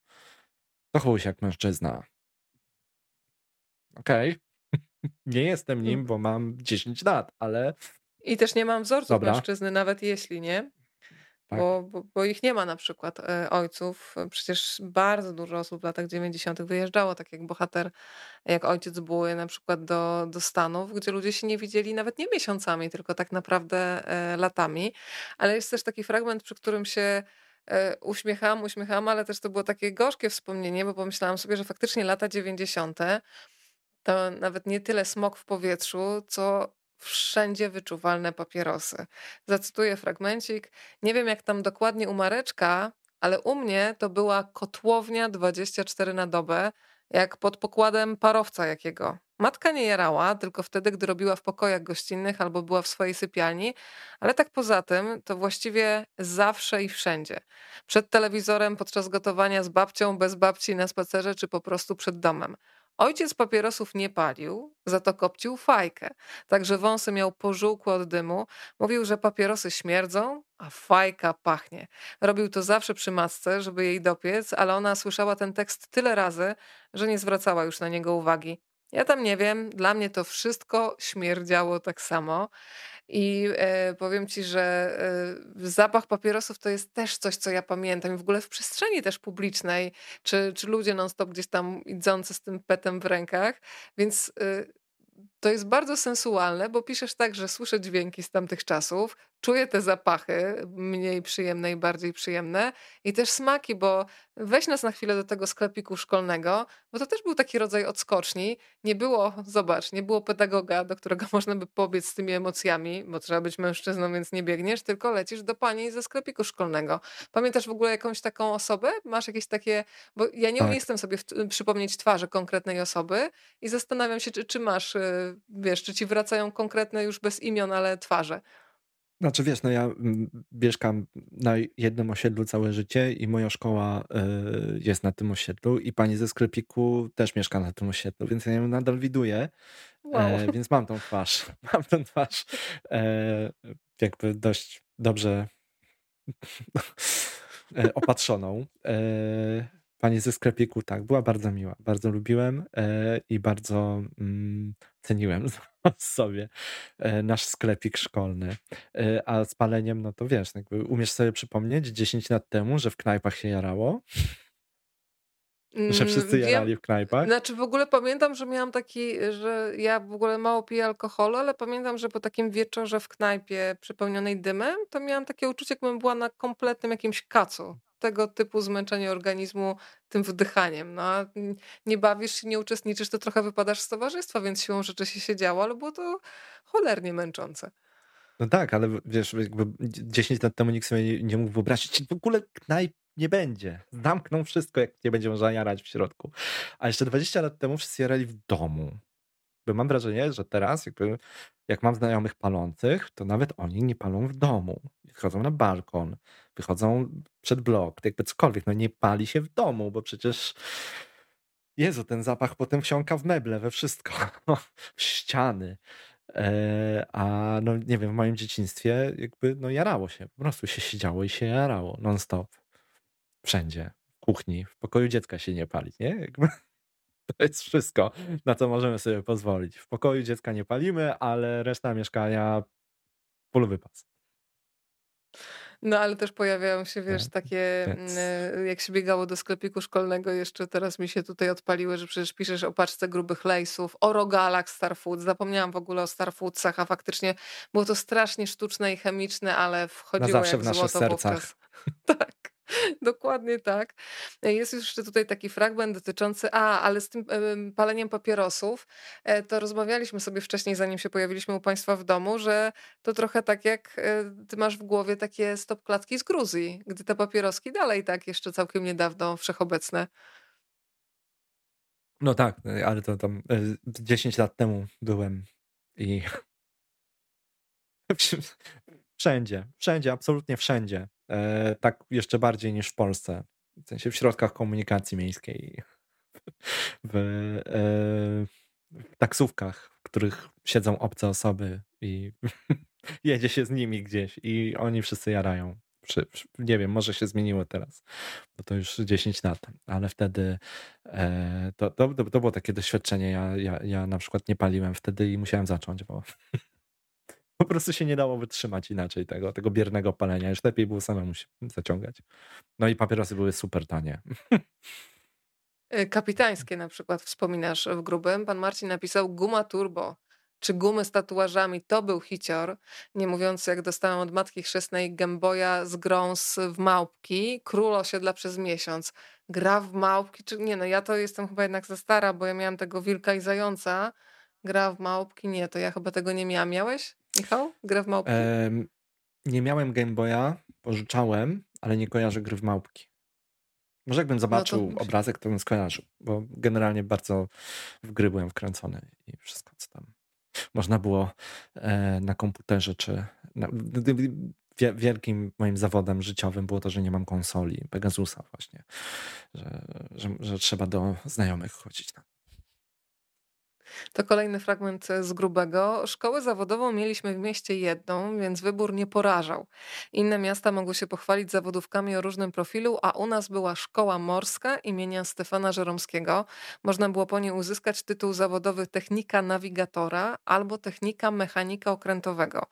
Zachowuj się jak mężczyzna. Okej. Okay. Nie jestem nim, bo mam 10 lat, ale. I też nie mam wzorców Dobra. mężczyzny, nawet jeśli nie. Tak. Bo, bo, bo, ich nie ma na przykład e, ojców. Przecież bardzo dużo osób w latach 90. wyjeżdżało, tak jak bohater, jak ojciec Buły na przykład do, do Stanów, gdzie ludzie się nie widzieli nawet nie miesiącami, tylko tak naprawdę e, latami. Ale jest też taki fragment, przy którym się e, uśmiechałam, uśmiechałam, ale też to było takie gorzkie wspomnienie, bo pomyślałam sobie, że faktycznie lata 90. to nawet nie tyle smog w powietrzu, co wszędzie wyczuwalne papierosy. Zacytuję fragmencik. Nie wiem, jak tam dokładnie u Mareczka, ale u mnie to była kotłownia 24 na dobę, jak pod pokładem parowca jakiego. Matka nie jarała, tylko wtedy, gdy robiła w pokojach gościnnych albo była w swojej sypialni, ale tak poza tym to właściwie zawsze i wszędzie. Przed telewizorem, podczas gotowania z babcią, bez babci na spacerze czy po prostu przed domem. Ojciec papierosów nie palił, za to kopcił fajkę, także wąsy miał pożółkłe od dymu. Mówił, że papierosy śmierdzą, a fajka pachnie. Robił to zawsze przy matce, żeby jej dopiec, ale ona słyszała ten tekst tyle razy, że nie zwracała już na niego uwagi. Ja tam nie wiem, dla mnie to wszystko śmierdziało tak samo. I e, powiem ci, że e, zapach papierosów to jest też coś, co ja pamiętam. I w ogóle w przestrzeni też publicznej, czy, czy ludzie non-stop gdzieś tam idący z tym petem w rękach. Więc e, to jest bardzo sensualne, bo piszesz tak, że słyszę dźwięki z tamtych czasów, czuję te zapachy, mniej przyjemne i bardziej przyjemne, i też smaki, bo weź nas na chwilę do tego sklepiku szkolnego, bo to też był taki rodzaj odskoczni. Nie było, zobacz, nie było pedagoga, do którego można by pobiec z tymi emocjami, bo trzeba być mężczyzną, więc nie biegniesz, tylko lecisz do pani ze sklepiku szkolnego. Pamiętasz w ogóle jakąś taką osobę? Masz jakieś takie, bo ja nie tak. jestem sobie w, przypomnieć twarzy konkretnej osoby i zastanawiam się, czy, czy masz, y, wiesz, czy ci wracają konkretne już bez imion, ale twarze. Znaczy wiesz, no ja mm, mieszkam na jednym osiedlu całe życie i moja szkoła y, jest na tym osiedlu i pani ze sklepiku też mieszka na tym osiedlu, więc ja ją nadal widuję, wow. e, więc mam tą twarz, mam tą twarz e, jakby dość dobrze e, opatrzoną. E, pani ze sklepiku, tak, była bardzo miła, bardzo lubiłem e, i bardzo mm, ceniłem sobie e, nasz sklepik szkolny. E, a z paleniem, no to wiesz, jakby umiesz sobie przypomnieć 10 lat temu, że w knajpach się jarało? Że mm, wszyscy Wiem, jarali w knajpach? Znaczy w ogóle pamiętam, że miałam taki, że ja w ogóle mało piję alkoholu, ale pamiętam, że po takim wieczorze w knajpie przepełnionej dymem, to miałam takie uczucie, jakbym była na kompletnym jakimś kacu tego typu zmęczenie organizmu tym wdychaniem. No, nie bawisz się, nie uczestniczysz, to trochę wypadasz z towarzystwa, więc siłą rzeczy się siedziało, ale było to cholernie męczące. No tak, ale wiesz, jakby 10 lat temu nikt sobie nie, nie mógł wyobrazić, w ogóle knajp nie będzie. Zamkną wszystko, jak nie będzie można jarać w środku. A jeszcze 20 lat temu wszyscy jarali w domu. Bo mam wrażenie, że teraz jakby jak mam znajomych palących, to nawet oni nie palą w domu. Wychodzą na balkon, wychodzą przed blok, jakby cokolwiek. No nie pali się w domu, bo przecież Jezu, ten zapach potem wsiąka w meble, we wszystko, w ściany. E, a no nie wiem, w moim dzieciństwie jakby no jarało się, po prostu się siedziało i się jarało non-stop. Wszędzie, w kuchni, w pokoju dziecka się nie pali, nie? Jakby to jest wszystko, na co możemy sobie pozwolić. W pokoju dziecka nie palimy, ale reszta mieszkania full wypas. No ale też pojawiają się, wiesz, no, takie, mm, e, jak się biegało do sklepiku szkolnego, jeszcze teraz mi się tutaj odpaliły, że przecież piszesz o paczce grubych lejsów, o rogalach Starfood. Zapomniałam w ogóle o Starfoodsach, a faktycznie było to strasznie sztuczne i chemiczne, ale wchodziło Na zawsze jak w naszych sercach. tak. Dokładnie tak. Jest jeszcze tutaj taki fragment dotyczący, a, ale z tym paleniem papierosów, e, to rozmawialiśmy sobie wcześniej, zanim się pojawiliśmy u Państwa w domu, że to trochę tak jak e, Ty masz w głowie takie stopklatki z Gruzji, gdy te papieroski dalej tak jeszcze całkiem niedawno wszechobecne. No tak, ale to tam 10 lat temu byłem i wszędzie, wszędzie, absolutnie wszędzie. Tak jeszcze bardziej niż w Polsce. W sensie w środkach komunikacji miejskiej, w, w taksówkach, w których siedzą obce osoby i jedzie się z nimi gdzieś i oni wszyscy jarają. Nie wiem, może się zmieniło teraz, bo to już 10 lat, ale wtedy e, to, to, to było takie doświadczenie. Ja, ja, ja na przykład nie paliłem wtedy i musiałem zacząć, bo po prostu się nie dało wytrzymać inaczej tego, tego biernego palenia. Już lepiej było samemu się zaciągać. No i papierosy były super tanie. E, kapitańskie na przykład wspominasz w grubym. Pan Marcin napisał guma turbo czy gumy z tatuażami to był hicior, nie mówiąc jak dostałam od matki chrzestnej Gameboya z grąs w małpki, król osiedla przez miesiąc. Gra w małpki, czy nie no, ja to jestem chyba jednak za stara, bo ja miałam tego wilka i zająca. Gra w małpki, nie, to ja chyba tego nie miałam. Miałeś, Michał? Gra w małpki? Ehm, nie miałem Gameboya, pożyczałem, ale nie kojarzę gry w małpki. Może jakbym zobaczył no to... obrazek, to bym skojarzył, bo generalnie bardzo w gry byłem wkręcony i wszystko, co tam można było e, na komputerze, czy na, wielkim moim zawodem życiowym było to, że nie mam konsoli Pegasusa właśnie, że, że, że trzeba do znajomych chodzić na to kolejny fragment z grubego. Szkołę zawodową mieliśmy w mieście jedną, więc wybór nie porażał. Inne miasta mogły się pochwalić zawodówkami o różnym profilu, a u nas była szkoła morska imienia Stefana Żeromskiego. Można było po niej uzyskać tytuł zawodowy technika nawigatora albo technika mechanika okrętowego.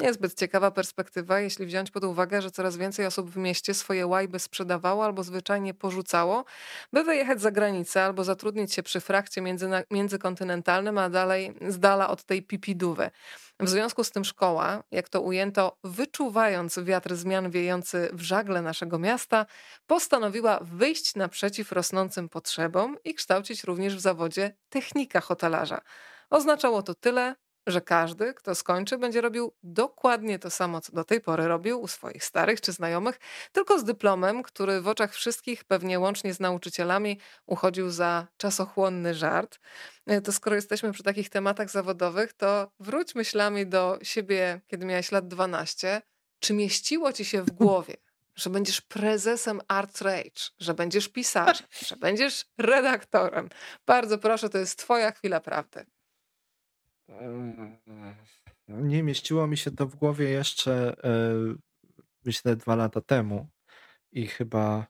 Niezbyt ciekawa perspektywa, jeśli wziąć pod uwagę, że coraz więcej osób w mieście swoje łajby sprzedawało albo zwyczajnie porzucało, by wyjechać za granicę albo zatrudnić się przy frakcie międzykontynentalnym, a dalej z dala od tej pipidówy. W związku z tym szkoła, jak to ujęto, wyczuwając wiatr zmian wiejący w żagle naszego miasta, postanowiła wyjść naprzeciw rosnącym potrzebom i kształcić również w zawodzie technika hotelarza. Oznaczało to tyle, że każdy, kto skończy, będzie robił dokładnie to samo, co do tej pory robił u swoich starych czy znajomych, tylko z dyplomem, który w oczach wszystkich, pewnie łącznie z nauczycielami, uchodził za czasochłonny żart. E, to skoro jesteśmy przy takich tematach zawodowych, to wróć myślami do siebie, kiedy miałeś lat 12. Czy mieściło ci się w głowie, że będziesz prezesem Art Rage, że będziesz pisarzem, że będziesz redaktorem? Bardzo proszę, to jest twoja chwila prawdy. No, nie mieściło mi się to w głowie jeszcze, e, myślę, dwa lata temu i chyba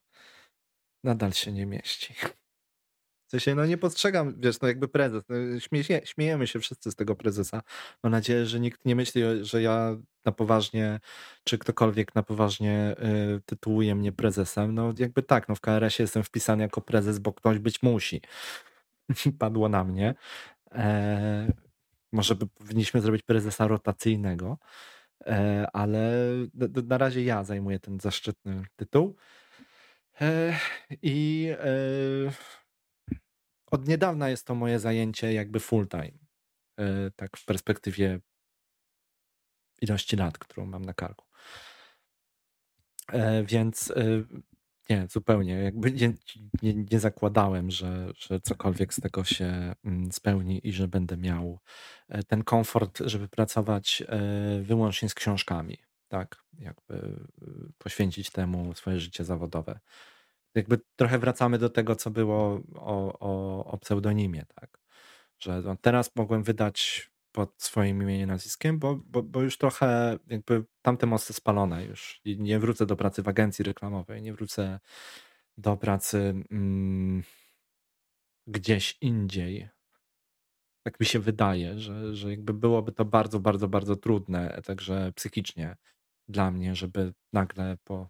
nadal się nie mieści. W sensie, no nie postrzegam, wiesz, no jakby prezes, no śmieje, śmiejemy się wszyscy z tego prezesa. Mam nadzieję, że nikt nie myśli, że ja na poważnie, czy ktokolwiek na poważnie y, tytułuje mnie prezesem. No jakby tak, no w KRS-ie jestem wpisany jako prezes, bo ktoś być musi. Padło na mnie. E, może powinniśmy zrobić prezesa rotacyjnego, e, ale na razie ja zajmuję ten zaszczytny tytuł. E, I e, od niedawna jest to moje zajęcie jakby full time. Tak w perspektywie ilości lat, którą mam na karku. Więc nie, zupełnie. Jakby nie, nie, nie, zakładałem, że, że cokolwiek z tego się mm, spełni i że będę miał e, ten komfort, żeby pracować e, wyłącznie z książkami. Tak, jakby e, poświęcić temu swoje życie zawodowe. Jakby trochę wracamy do tego, co było o, o, o pseudonimie, tak. Że no, teraz mogłem wydać pod swoim imieniem nazwiskiem, bo, bo, bo już trochę jakby tamte mosty spalone już. I nie wrócę do pracy w agencji reklamowej, nie wrócę do pracy mm, gdzieś indziej. Tak mi się wydaje, że, że jakby byłoby to bardzo, bardzo, bardzo trudne, także psychicznie dla mnie, żeby nagle po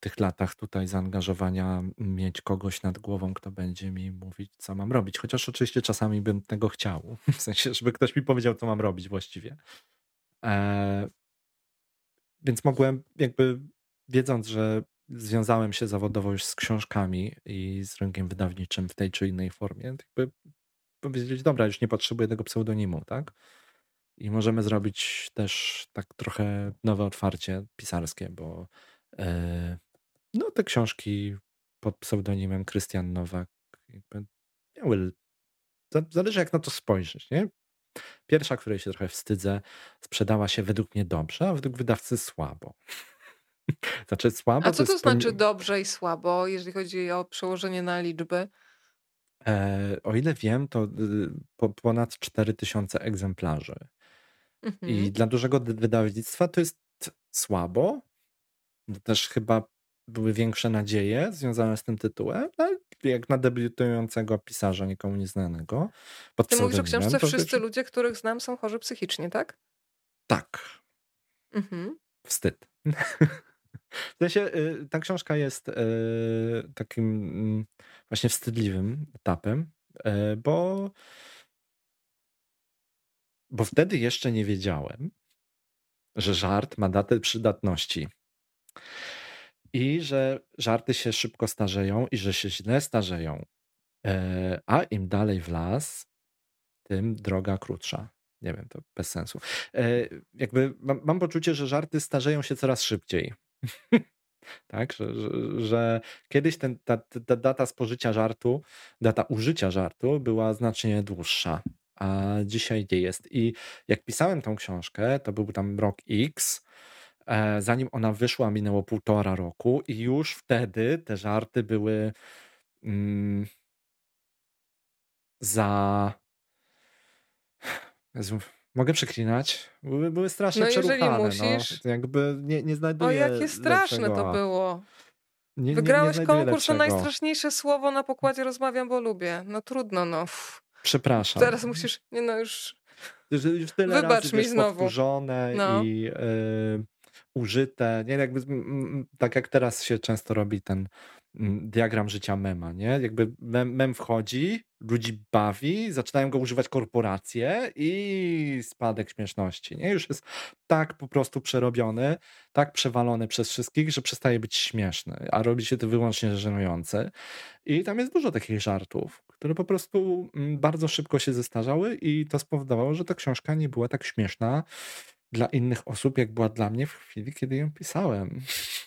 tych latach tutaj zaangażowania mieć kogoś nad głową, kto będzie mi mówić, co mam robić. Chociaż oczywiście czasami bym tego chciał. W sensie, żeby ktoś mi powiedział, co mam robić właściwie. E, więc mogłem jakby wiedząc, że związałem się zawodowo już z książkami i z rynkiem wydawniczym w tej czy innej formie, jakby powiedzieć, dobra, już nie potrzebuję tego pseudonimu, tak? I możemy zrobić też tak trochę nowe otwarcie pisarskie, bo E, no, te książki pod pseudonimem Krystian Nowak miały. Zależy, jak na to spojrzeć. Nie? Pierwsza, której się trochę wstydzę, sprzedała się według mnie dobrze, a według wydawcy słabo. Znaczy słabo. A co to, to znaczy dobrze i słabo, jeżeli chodzi o przełożenie na liczby? E, o ile wiem, to y, po, ponad 4000 egzemplarzy. Mhm. I dla dużego wydawnictwa to jest słabo. Też chyba były większe nadzieje związane z tym tytułem, ale jak na debiutującego pisarza nikomu nieznanego. Pod Ty mówisz o książce Wszyscy ludzie, których znam są chorzy psychicznie, tak? Tak. Mhm. Wstyd. W sensie y, ta książka jest y, takim mm, właśnie wstydliwym etapem, y, bo, bo wtedy jeszcze nie wiedziałem, że żart ma datę przydatności. I że żarty się szybko starzeją i że się źle starzeją. A im dalej w las, tym droga krótsza. Nie wiem, to bez sensu. Jakby mam, mam poczucie, że żarty starzeją się coraz szybciej. tak, że, że, że, kiedyś ten, ta, ta data spożycia żartu, data użycia żartu była znacznie dłuższa, a dzisiaj nie jest. I jak pisałem tą książkę, to był tam rok X, e, zanim ona wyszła, minęło półtora roku i już wtedy te żarty były mm, za. Jezu, Mogę przeklinać? Były, były strasznie no, przeruchane. No. Musisz... No. Jakby nie, nie znajduję O, jakie straszne lepszego. to było. Nie, Wygrałeś nie, konkurs na najstraszniejsze słowo na pokładzie Rozmawiam, bo lubię. No trudno, no. Przepraszam. Teraz musisz, nie no już... Już, już tyle Wybacz razy, mi znowu. No. i yy, użyte. Nie, jakby, tak jak teraz się często robi ten diagram życia mema, nie? Jakby mem, mem wchodzi, ludzi bawi, zaczynają go używać korporacje i spadek śmieszności, nie? Już jest tak po prostu przerobiony, tak przewalony przez wszystkich, że przestaje być śmieszny, a robi się to wyłącznie żenujące. I tam jest dużo takich żartów, które po prostu bardzo szybko się zestarzały i to spowodowało, że ta książka nie była tak śmieszna dla innych osób, jak była dla mnie w chwili, kiedy ją pisałem.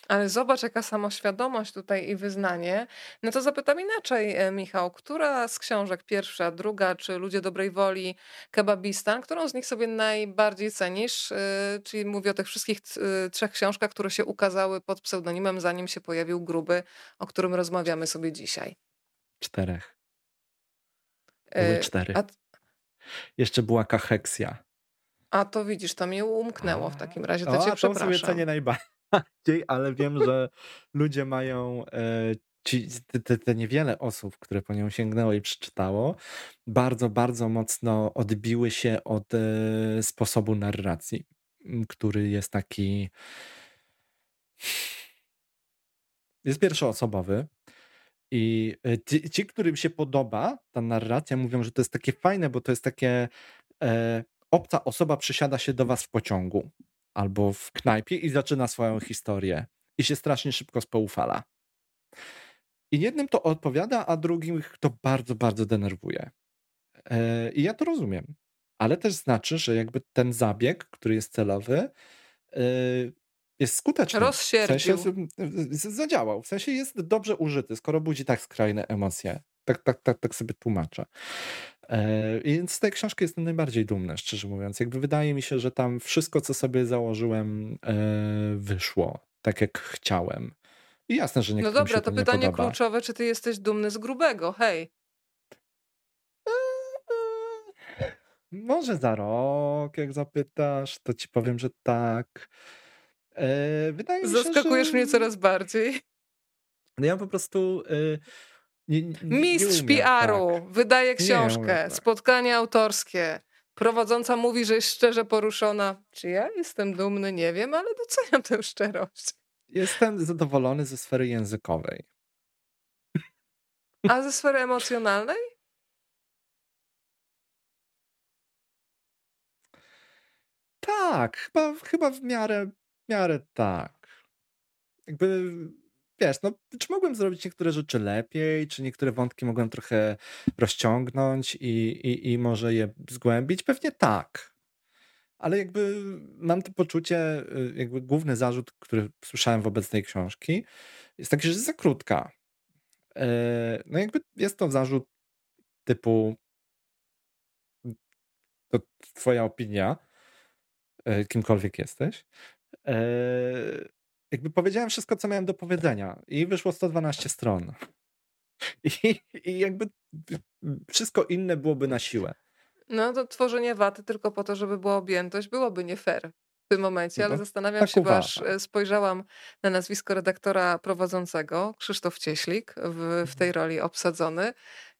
Ale zobacz, jaka samoświadomość tutaj i wyznanie. No to zapytam inaczej, e, Michał. Która z książek, pierwsza, druga, czy Ludzie dobrej woli, Kebabistan, którą z nich sobie najbardziej cenisz? E, czyli mówię o tych wszystkich e, trzech książkach, które się ukazały pod pseudonimem, zanim się pojawił Gruby, o którym rozmawiamy sobie dzisiaj. Czterech. Były cztery. A... Jeszcze była kacheksja. A to widzisz, to mnie umknęło w takim razie, to o, cię a przepraszam. sobie cenię najbardziej, ale wiem, że ludzie mają e, ci, te, te niewiele osób, które po nią sięgnęło i przeczytało, bardzo, bardzo mocno odbiły się od e, sposobu narracji, który jest taki jest pierwszoosobowy i e, ci, ci, którym się podoba ta narracja, mówią, że to jest takie fajne, bo to jest takie e, obca osoba przysiada się do was w pociągu albo w knajpie i zaczyna swoją historię i się strasznie szybko spoufala. I jednym to odpowiada, a drugim to bardzo, bardzo denerwuje. E, I ja to rozumiem. Ale też znaczy, że jakby ten zabieg, który jest celowy, e, jest skuteczny. Rozsierdził. W sensie zadziałał. W sensie jest dobrze użyty, skoro budzi tak skrajne emocje. Tak, tak, tak, tak sobie tłumaczę. E, więc z tej książki jestem najbardziej dumny, szczerze mówiąc. Jakby wydaje mi się, że tam wszystko, co sobie założyłem, e, wyszło tak, jak chciałem. I jasne, że nie No dobra, to, pytanie kluczowe, czy ty jesteś dumny z grubego? Hej. E, może za rok, jak zapytasz, to ci powiem, że tak. Wydaje mi się, Zaskakujesz że... mnie coraz bardziej. No ja po prostu nie, nie, Mistrz PR-u tak. wydaje książkę, tak. spotkanie autorskie. Prowadząca mówi, że jest szczerze poruszona. Czy ja jestem dumny? Nie wiem, ale doceniam tę szczerość. Jestem zadowolony ze sfery językowej. A ze sfery emocjonalnej? Tak, chyba, chyba w miarę, w miarę tak. Jakby wiesz, no, czy mogłem zrobić niektóre rzeczy lepiej, czy niektóre wątki mogłem trochę rozciągnąć i, i, i może je zgłębić? Pewnie tak. Ale jakby mam to poczucie, y, jakby główny zarzut, który słyszałem wobec tej książki, jest taki, że jest za krótka. E, no jakby jest to zarzut typu to twoja opinia, e, kimkolwiek jesteś. E, jakby powiedziałem wszystko, co miałem do powiedzenia i wyszło 112 stron. I, I jakby wszystko inne byłoby na siłę. No to tworzenie waty tylko po to, żeby była objętość, byłoby nie fair w tym momencie, ale no, zastanawiam tak się, bo aż spojrzałam na nazwisko redaktora prowadzącego, Krzysztof Cieślik, w, w tej mhm. roli obsadzony,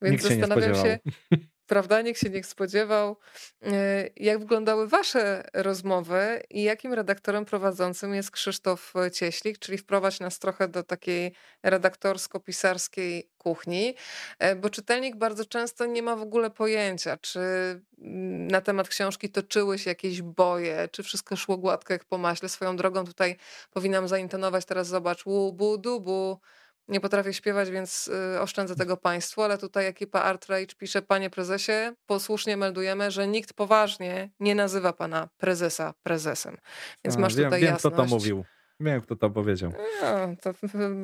więc Nikt zastanawiam się, prawda? Nikt się nie spodziewał. E, jak wyglądały wasze rozmowy i jakim redaktorem prowadzącym jest Krzysztof Cieślik, czyli wprowadź nas trochę do takiej redaktorsko-pisarskiej kuchni, e, bo czytelnik bardzo często nie ma w ogóle pojęcia, czy mm, na temat książki toczyły się jakieś boje, czy wszystko szło gładko jak po maśle. Swoją drogą tutaj powinnam zaintonować teraz, zobacz, łubu, dubu, nie potrafię śpiewać, więc y, oszczędzę tego państwu, ale tutaj ekipa Art Rage pisze, panie prezesie, posłusznie meldujemy, że nikt poważnie nie nazywa pana prezesa prezesem. Więc A, masz wiem, tutaj wiem, jasność. kto to mówił. Wiem, kto to powiedział. No, to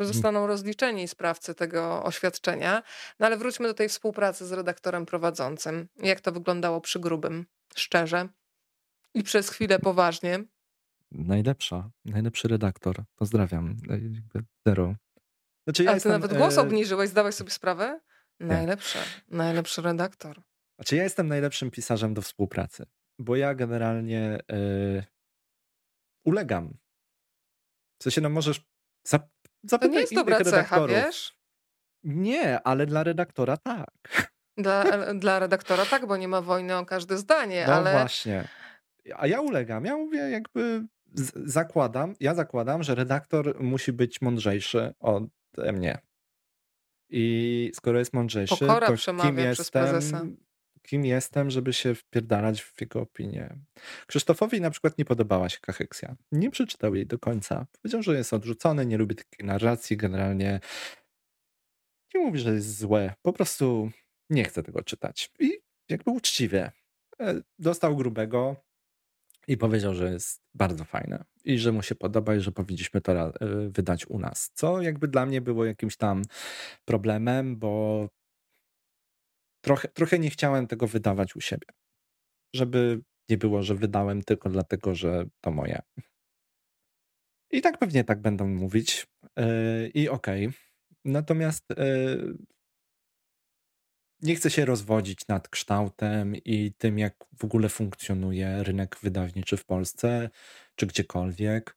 zostaną rozliczeni sprawcy tego oświadczenia. No ale wróćmy do tej współpracy z redaktorem prowadzącym. Jak to wyglądało przy grubym? Szczerze i przez chwilę poważnie. Najlepsza, najlepszy redaktor. Pozdrawiam. Zero znaczy, ja Ale ty jestem, nawet głos e... obniżyłeś, zdałeś sobie sprawę? Najlepszy, nie. najlepszy redaktor. Znaczy ja jestem najlepszym pisarzem do współpracy, bo ja generalnie e... ulegam. W sensie, no możesz zap... zapytać To nie jest dobra cecha, wiesz? Nie, ale dla redaktora tak. Dla, dla redaktora tak, bo nie ma wojny o każde zdanie, no ale... właśnie. A ja ulegam. Ja mówię jakby zakładam, ja zakładam, że redaktor musi być mądrzejszy od mnie. I skoro jest mądrzejszy, Pokora to kim jestem, kim jestem, żeby się wpierdalać w jego opinię. Krzysztofowi na przykład nie podobała się Kacheksja. Nie przeczytał jej do końca. Powiedział, że jest odrzucony, nie lubi takiej narracji, generalnie nie mówi, że jest złe. Po prostu nie chce tego czytać. I jakby uczciwie. E, dostał grubego, i powiedział, że jest bardzo fajne i że mu się podoba i że powinniśmy to e, wydać u nas. Co jakby dla mnie było jakimś tam problemem, bo trochę, trochę nie chciałem tego wydawać u siebie. Żeby nie było, że wydałem tylko dlatego, że to moje. I tak pewnie tak będą mówić. Yy, I okej. Okay. Natomiast yy, nie chcę się rozwodzić nad kształtem i tym, jak w ogóle funkcjonuje rynek wydawniczy w Polsce, czy gdziekolwiek.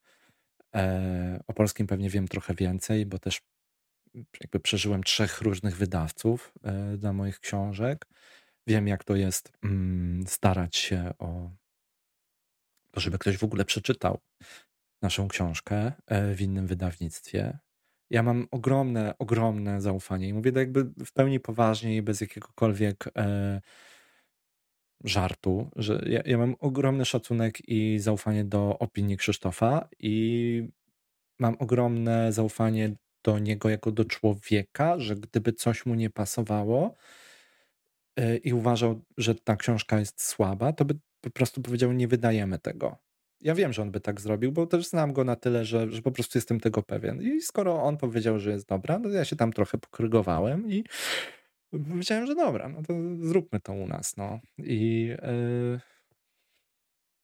E, o polskim pewnie wiem trochę więcej, bo też jakby przeżyłem trzech różnych wydawców e, dla moich książek. Wiem, jak to jest mm, starać się o to, żeby ktoś w ogóle przeczytał naszą książkę e, w innym wydawnictwie ja mam ogromne, ogromne zaufanie i mówię to jakby w pełni poważnie i bez jakiegokolwiek e, żartu, że ja, ja mam ogromny szacunek i zaufanie do opinii Krzysztofa i mam ogromne zaufanie do niego jako do człowieka, że gdyby coś mu nie pasowało e, i uważał, że ta książka jest słaba, to by po prostu powiedział, nie wydajemy tego ja wiem, że on by tak zrobił, bo też znam go na tyle, że, że po prostu jestem tego pewien. I skoro on powiedział, że jest dobra, no ja się tam trochę pokrygowałem i powiedziałem, że dobra, no to zróbmy to u nas. No. I yy,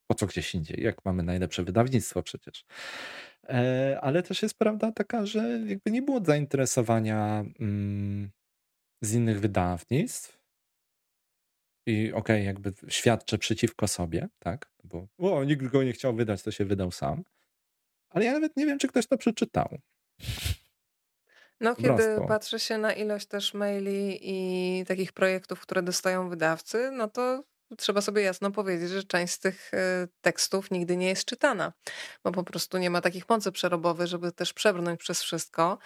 po co gdzieś indziej, jak mamy najlepsze wydawnictwo przecież. Yy, ale też jest prawda taka, że jakby nie było zainteresowania yy, z innych wydawnictw i okej, okay, jakby świadczę przeciwko sobie, tak? Bo o, nikt go nie chciał wydać, to się wydał sam. Ale ja nawet nie wiem, czy ktoś to przeczytał. No, kiedy patrzy się na ilość też maili i takich projektów, które dostają wydawcy, no to trzeba sobie jasno powiedzieć, że część z tych e, tekstów nigdy nie jest czytana, bo po prostu nie ma takich mocy przerobowych, żeby też przebrnąć przez wszystko.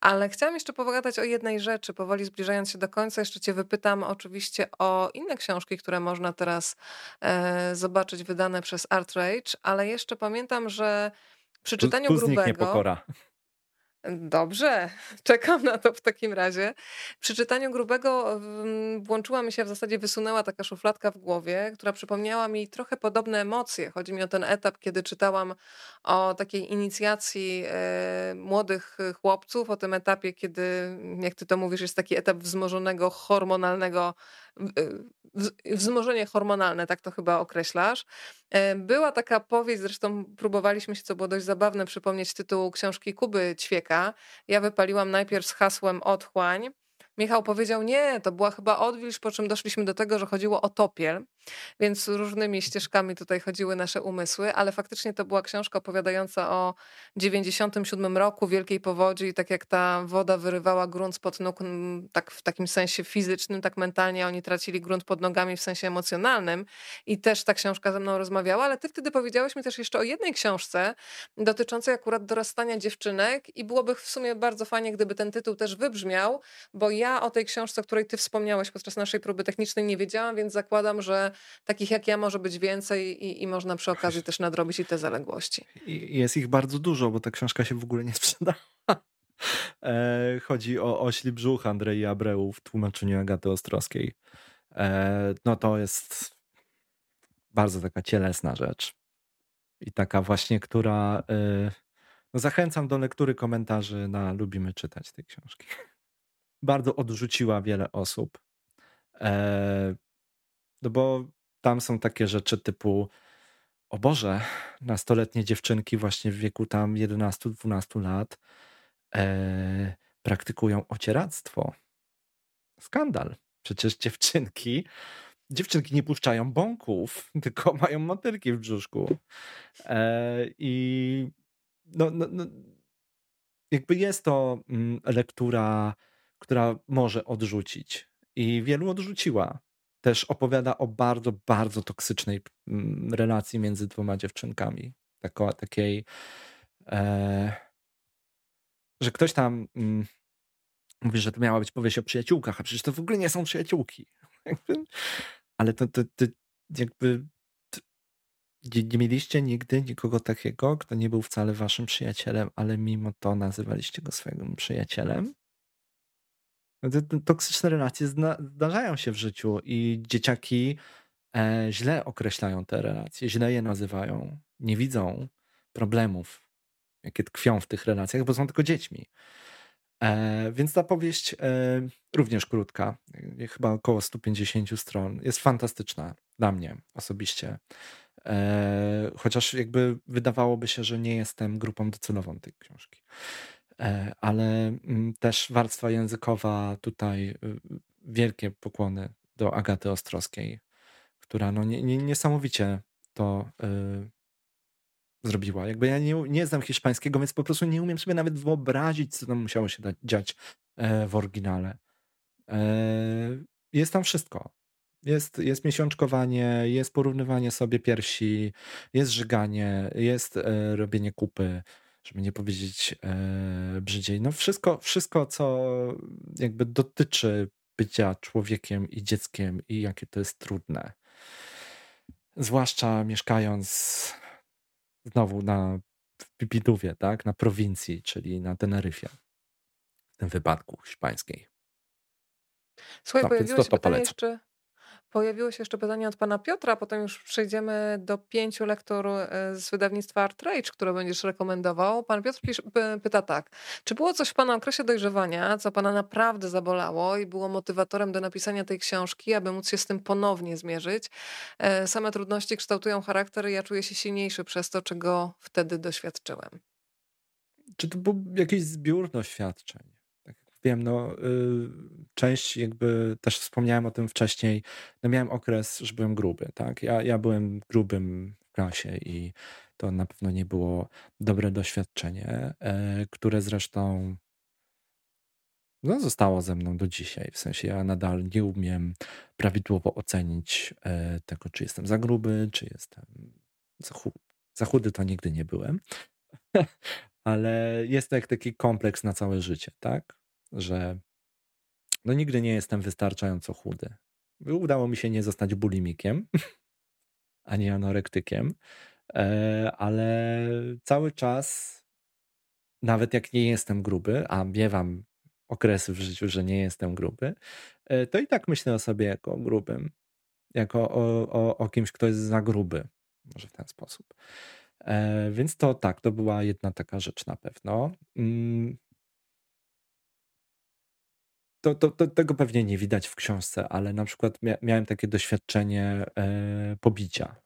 Ale chciałam jeszcze pogadać o jednej rzeczy, powoli zbliżając się do końca. Jeszcze Cię wypytam oczywiście o inne książki, które można teraz e, zobaczyć wydane przez Art Rage, ale jeszcze pamiętam, że przy czytaniu tu, tu grubego. Niepokora. Dobrze, czekam na to w takim razie. Przy czytaniu grubego włączyła mi się, w zasadzie wysunęła taka szufladka w głowie, która przypomniała mi trochę podobne emocje. Chodzi mi o ten etap, kiedy czytałam o takiej inicjacji e, młodych chłopców, o tym etapie, kiedy, jak ty to mówisz, jest taki etap wzmożonego hormonalnego wzmożenie hormonalne, tak to chyba określasz. E, była taka powieść, zresztą próbowaliśmy się, co było dość zabawne, przypomnieć tytuł książki Kuby Ćwieka. Ja wypaliłam najpierw z hasłem Otchłań, Michał powiedział, nie, to była chyba odwilż, po czym doszliśmy do tego, że chodziło o topiel, więc różnymi ścieżkami tutaj chodziły nasze umysły, ale faktycznie to była książka opowiadająca o 97 roku, wielkiej powodzi i tak jak ta woda wyrywała grunt spod nóg, tak w takim sensie fizycznym, tak mentalnie oni tracili grunt pod nogami w sensie emocjonalnym. I też ta książka ze mną rozmawiała, ale ty wtedy powiedziałeś mi też jeszcze o jednej książce dotyczącej akurat dorastania dziewczynek i byłoby w sumie bardzo fajnie, gdyby ten tytuł też wybrzmiał, bo ja ja o tej książce, o której ty wspomniałeś podczas naszej próby technicznej nie wiedziałam, więc zakładam, że takich jak ja może być więcej i, i można przy okazji też nadrobić i te zaległości. Jest ich bardzo dużo, bo ta książka się w ogóle nie sprzedała. E, chodzi o Ośli Brzuch Andrei Abreu w tłumaczeniu Agaty Ostrowskiej. E, no to jest bardzo taka cielesna rzecz. I taka właśnie, która... E, no zachęcam do lektury komentarzy na Lubimy Czytać tej książki bardzo odrzuciła wiele osób. No bo tam są takie rzeczy typu o Boże, nastoletnie dziewczynki właśnie w wieku tam 11-12 lat e, praktykują ocieractwo. Skandal. Przecież dziewczynki dziewczynki nie puszczają bąków, tylko mają motylki w brzuszku. E, I no, no, no, jakby jest to mm, lektura która może odrzucić. I wielu odrzuciła. Też opowiada o bardzo, bardzo toksycznej mm, relacji między dwoma dziewczynkami. Tako, takiej, e, że ktoś tam mm, mówi, że to miała być powieść o przyjaciółkach, a przecież to w ogóle nie są przyjaciółki. Ale to, to, to jakby nie, nie mieliście nigdy nikogo takiego, kto nie był wcale waszym przyjacielem, ale mimo to nazywaliście go swoim przyjacielem? No toksyczne relacje zdarzają się w życiu i dzieciaki e, źle określają te relacje, źle je nazywają, nie widzą problemów, jakie tkwią w tych relacjach, bo są tylko dziećmi. E, więc ta powieść e, również krótka, chyba około 150 stron, jest fantastyczna dla mnie osobiście. Chociaż jakby wydawałoby się, że nie jestem grupą docelową tej książki. E, ale mm, też warstwa językowa tutaj y, wielkie pokłony do Agaty Ostrowskiej, która no nie, nie, niesamowicie to y, zrobiła. Jakby ja nie, nie znam hiszpańskiego, więc po prostu nie umiem sobie nawet wyobrazić, co tam musiało się dziać e, w oryginale. E, jest tam wszystko. Jest, jest miesiączkowanie, jest porównywanie sobie piersi, jest żyganie, jest robienie kupy żeby nie powiedzieć e, brzydziej. No wszystko, wszystko, co jakby dotyczy bycia człowiekiem i dzieckiem i jakie to jest trudne. Zwłaszcza mieszkając znowu na w Pipidówie, tak, na prowincji, czyli na Teneryfie, w tym wypadku hiszpańskiej. Słuchaj, no, pojawiło się pytanie jeszcze, Pojawiło się jeszcze pytanie od pana Piotra, potem już przejdziemy do pięciu lektur e, z wydawnictwa Art Rage, które będziesz rekomendował. Pan Piotr pyta tak. Czy było coś w pana okresie dojrzewania, co pana naprawdę zabolało i było motywatorem do napisania tej książki, aby móc się z tym ponownie zmierzyć? E, same trudności kształtują charakter i ja czuję się silniejszy przez to, czego wtedy doświadczyłem. Czy to był jakiś zbiór doświadczeń? Wiem, no, y, część jakby też wspomniałem o tym wcześniej, no miałem okres, że byłem gruby, tak? Ja, ja byłem grubym w klasie i to na pewno nie było dobre doświadczenie, e, które zresztą no, zostało ze mną do dzisiaj. W sensie ja nadal nie umiem prawidłowo ocenić e, tego, czy jestem za gruby, czy jestem za, chudy. Za chudy to nigdy nie byłem. Ale jest to jak taki kompleks na całe życie, tak? Że no nigdy nie jestem wystarczająco chudy. Udało mi się nie zostać bulimikiem ani anorektykiem, e, ale cały czas nawet jak nie jestem gruby, a miewam okresy w życiu, że nie jestem gruby, e, to i tak myślę o sobie jako grubym. Jako o, o, o kimś, kto jest za gruby. Może w ten sposób. E, więc to tak, to była jedna taka rzecz na pewno. To, to, to, tego pewnie nie widać w książce, ale na przykład miałem takie doświadczenie e, pobicia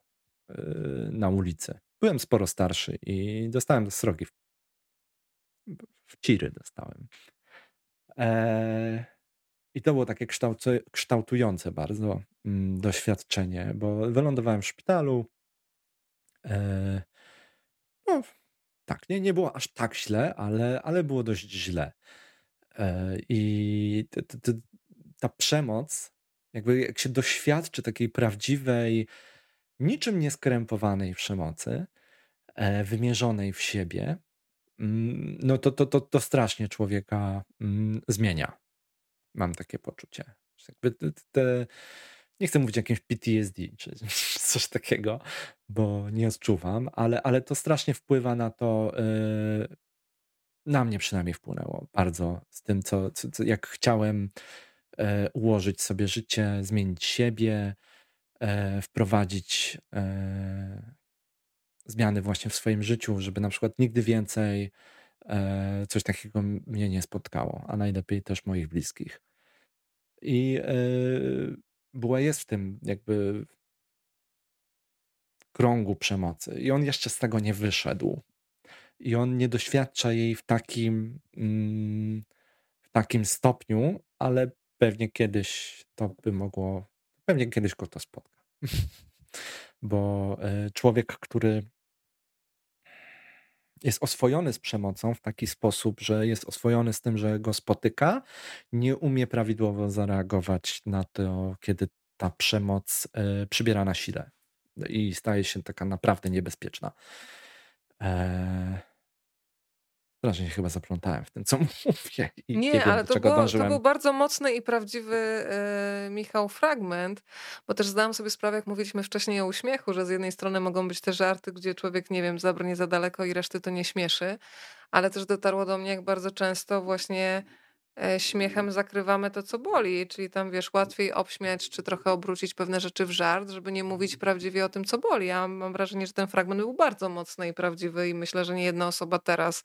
na ulicy. Byłem sporo starszy i dostałem srogi w, w ciry dostałem. E, I to było takie kształtujące bardzo mm, doświadczenie, bo wylądowałem w szpitalu. E, no, tak, nie, nie było aż tak źle, ale, ale było dość źle. E, I ta przemoc, jakby jak się doświadczy takiej prawdziwej, niczym nieskrępowanej przemocy, wymierzonej w siebie, Mm, no to, to, to, to strasznie człowieka mm, zmienia. Mam takie poczucie. Jakby te, nie chcę mówić jakimś PTSD czy coś takiego, bo nie odczuwam, ale, ale to strasznie wpływa na to, yy, na mnie przynajmniej wpłynęło bardzo z tym, co, co jak chciałem yy, ułożyć sobie życie, zmienić siebie, yy, wprowadzić zmiany właśnie w swoim życiu, żeby na przykład nigdy więcej e, coś takiego mnie nie spotkało, a najlepiej też moich bliskich. I e, była jest w tym jakby krągu przemocy i on jeszcze z tego nie wyszedł. I on nie doświadcza jej w takim, mm, w takim stopniu, ale pewnie kiedyś to by mogło, pewnie kiedyś go to spotka. Bo e, człowiek, który jest oswojony z przemocą w taki sposób, że jest oswojony z tym, że go spotyka, nie umie prawidłowo zareagować na to, kiedy ta przemoc y, przybiera na sile i staje się taka naprawdę niebezpieczna. E, Strasznie się chyba zaplątałem w tym, co mówię. I nie, nie wiem, ale to, było, to był bardzo mocny i prawdziwy e, Michał fragment, bo też zdałam sobie sprawę, jak mówiliśmy wcześniej o uśmiechu, że z jednej strony mogą być te żarty, gdzie człowiek, nie wiem, zabrnie za daleko i reszty to nie śmieszy, ale też dotarło do mnie, jak bardzo często właśnie śmiechem zakrywamy to, co boli, czyli tam wiesz, łatwiej obśmiać czy trochę obrócić pewne rzeczy w żart, żeby nie mówić prawdziwie o tym, co boli. Ja mam wrażenie, że ten fragment był bardzo mocny i prawdziwy i myślę, że nie jedna osoba teraz,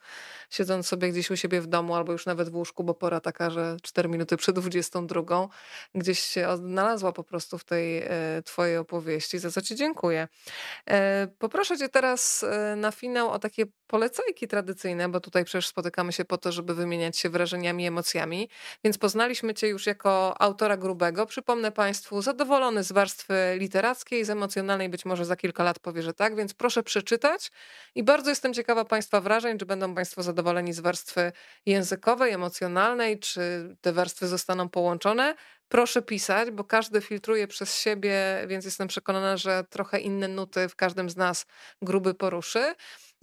siedząc sobie gdzieś u siebie w domu albo już nawet w łóżku, bo pora taka, że 4 minuty przed 22, gdzieś się odnalazła po prostu w tej e, twojej opowieści, za co ci dziękuję. E, poproszę cię teraz na finał o takie polecajki tradycyjne, bo tutaj przecież spotykamy się po to, żeby wymieniać się wrażeniami, emocjami, więc poznaliśmy Cię już jako autora grubego. Przypomnę Państwu, zadowolony z warstwy literackiej, z emocjonalnej być może za kilka lat powie, że tak, więc proszę przeczytać i bardzo jestem ciekawa Państwa wrażeń, czy będą Państwo zadowoleni z warstwy językowej, emocjonalnej, czy te warstwy zostaną połączone. Proszę pisać, bo każdy filtruje przez siebie, więc jestem przekonana, że trochę inne nuty w każdym z nas gruby poruszy.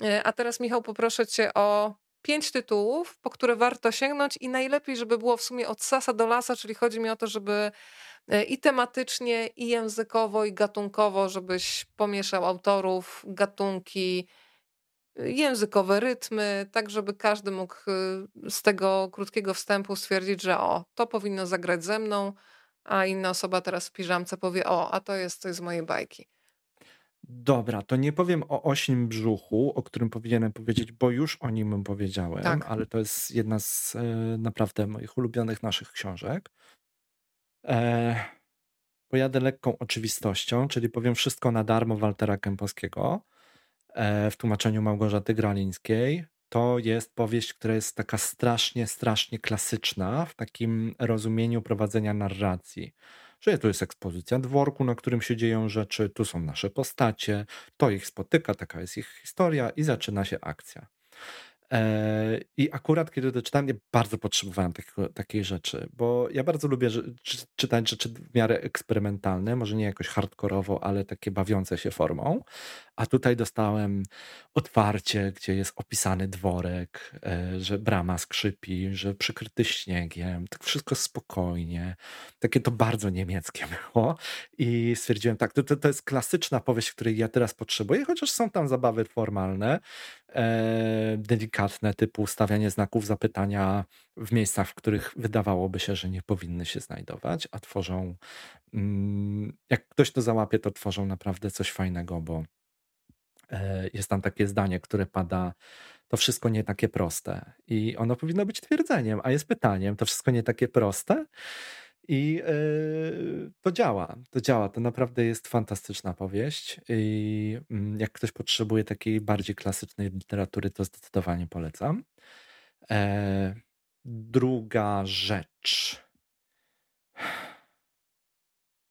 E, a teraz, Michał, poproszę Cię o pięć tytułów, po które warto sięgnąć i najlepiej, żeby było w sumie od sasa do lasa, czyli chodzi mi o to, żeby e, i tematycznie, i językowo, i gatunkowo, żebyś pomieszał autorów, gatunki, e, językowe rytmy, tak żeby każdy mógł z tego krótkiego wstępu stwierdzić, że o, to powinno zagrać ze mną, a inna osoba teraz w piżamce powie, o, a to jest coś z mojej bajki. Dobra, to nie powiem o ośnim brzuchu, o którym powinienem powiedzieć, bo już o nim powiedziałem, Tak. ale to jest jedna z e, naprawdę moich ulubionych naszych książek. E, pojadę lekką oczywistością, czyli powiem wszystko na darmo Waltera Kępowskiego e, w tłumaczeniu Małgorzaty Gralińskiej. To jest powieść, która jest taka strasznie, strasznie klasyczna w takim rozumieniu prowadzenia narracji że tu jest ekspozycja dworku, na którym się dzieją rzeczy, tu są nasze postacie, to ich spotyka, taka jest ich historia i zaczyna się akcja. E, I akurat kiedy to czytałem, bardzo potrzebowałem takiego, takiej rzeczy, bo ja bardzo lubię czytać rzeczy w miarę eksperymentalne, może nie jakoś hardkorowo, ale takie bawiące się formą. A tutaj dostałem otwarcie, gdzie jest opisany dworek, e, że brama skrzypi, że przykryty śniegiem, tak wszystko spokojnie. Takie to bardzo niemieckie było. I stwierdziłem, tak, to, to, to jest klasyczna powieść, której ja teraz potrzebuję, chociaż są tam zabawy formalne, delikatne, typu stawianie znaków zapytania w miejscach, w których wydawałoby się, że nie powinny się znajdować, a tworzą, mm, jak ktoś to załapie, to tworzą naprawdę coś fajnego, bo e, jest tam takie zdanie, które pada to wszystko nie takie proste. I ono powinno być twierdzeniem, a jest pytaniem, to wszystko nie takie proste. I yy, to działa, to działa. To naprawdę jest fantastyczna powieść. I yy, jak ktoś potrzebuje takiej bardziej klasycznej literatury, to zdecydowanie polecam. E, druga rzecz.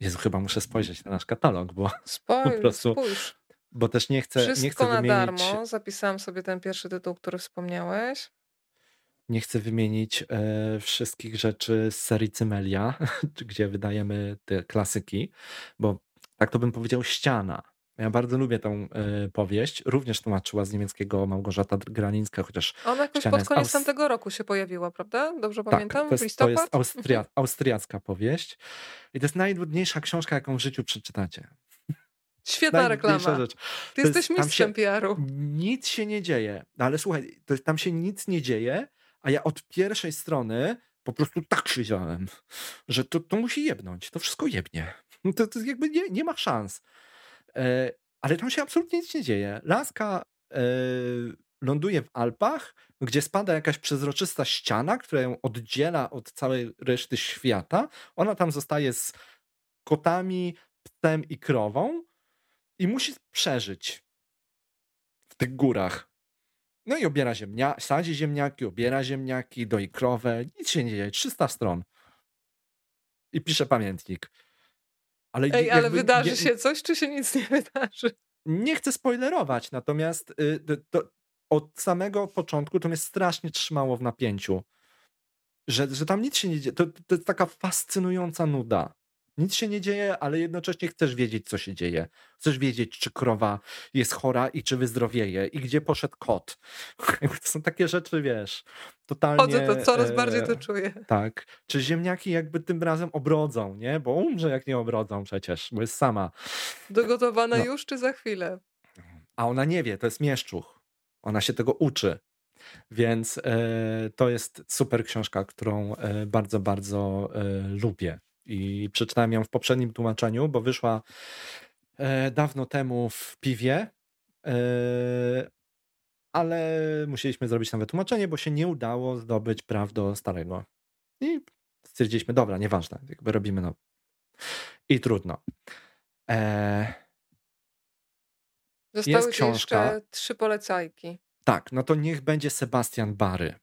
Jezu, chyba muszę spojrzeć na nasz katalog, bo po prostu spójrz. Bo też nie chcę. Wszystko nie chcę na wymienić... darmo. Zapisałam sobie ten pierwszy tytuł, który wspomniałeś. Nie chcę wymienić e, wszystkich rzeczy z serii Cymelia, gdzie wydajemy te klasyki, bo tak to bym powiedział ściana. Ja bardzo lubię tą e, powieść. Również tłumaczyła z niemieckiego Małgorzata Granińska, chociaż. Ona jakoś pod koniec Aus... tamtego roku się pojawiła, prawda? Dobrze tak, pamiętam? To jest, to jest Austria... austriacka powieść. I to jest najnudniejsza książka, jaką w życiu przeczytacie. Świetna reklama. Rzecz. Ty to jesteś mistrzem PR-u. Nic się nie dzieje. No ale słuchaj, to, tam się nic nie dzieje, a ja od pierwszej strony po prostu tak siedziałem, że to, to musi jebnąć. To wszystko jebnie. To, to jakby nie, nie ma szans. E, ale tam się absolutnie nic nie dzieje. Laska e, ląduje w Alpach, gdzie spada jakaś przezroczysta ściana, która ją oddziela od całej reszty świata. Ona tam zostaje z kotami, psem i krową i musi przeżyć w tych górach. No i obiera ziemniaki, sadzi ziemniaki, obiera ziemniaki, doi krowę, nic się nie dzieje, 300 stron. I pisze pamiętnik. Ale Ej, ale wydarzy nie, się coś, czy się nic nie wydarzy? Nie chcę spoilerować, natomiast y, to, od samego początku to mnie strasznie trzymało w napięciu. Że, że tam nic się nie dzieje. To, to jest taka fascynująca nuda. Nic się nie dzieje, ale jednocześnie chcesz wiedzieć, co się dzieje. Chcesz wiedzieć, czy krowa jest chora i czy wyzdrowieje i gdzie poszedł kot. To są takie rzeczy, wiesz, totalnie... Chodzę, to coraz e, bardziej to czuję. Tak. Czy ziemniaki jakby tym razem obrodzą, nie? Bo umrze, jak nie obrodzą przecież, bo jest sama. Dogotowana no. już, czy za chwilę? A ona nie wie, to jest mieszczuch. Ona się tego uczy. Więc e, to jest super książka, którą e, bardzo, bardzo e, lubię i przeczytałem ją w poprzednim tłumaczeniu, bo wyszła e, dawno temu w piwie, e, ale musieliśmy zrobić nowe tłumaczenie, bo się nie udało zdobyć praw do starego. I stwierdziliśmy, dobra, nieważne, jakby robimy nowe. I trudno. E, Zostały jest książka. jeszcze trzy polecajki. Tak, no to niech będzie Sebastian Bary.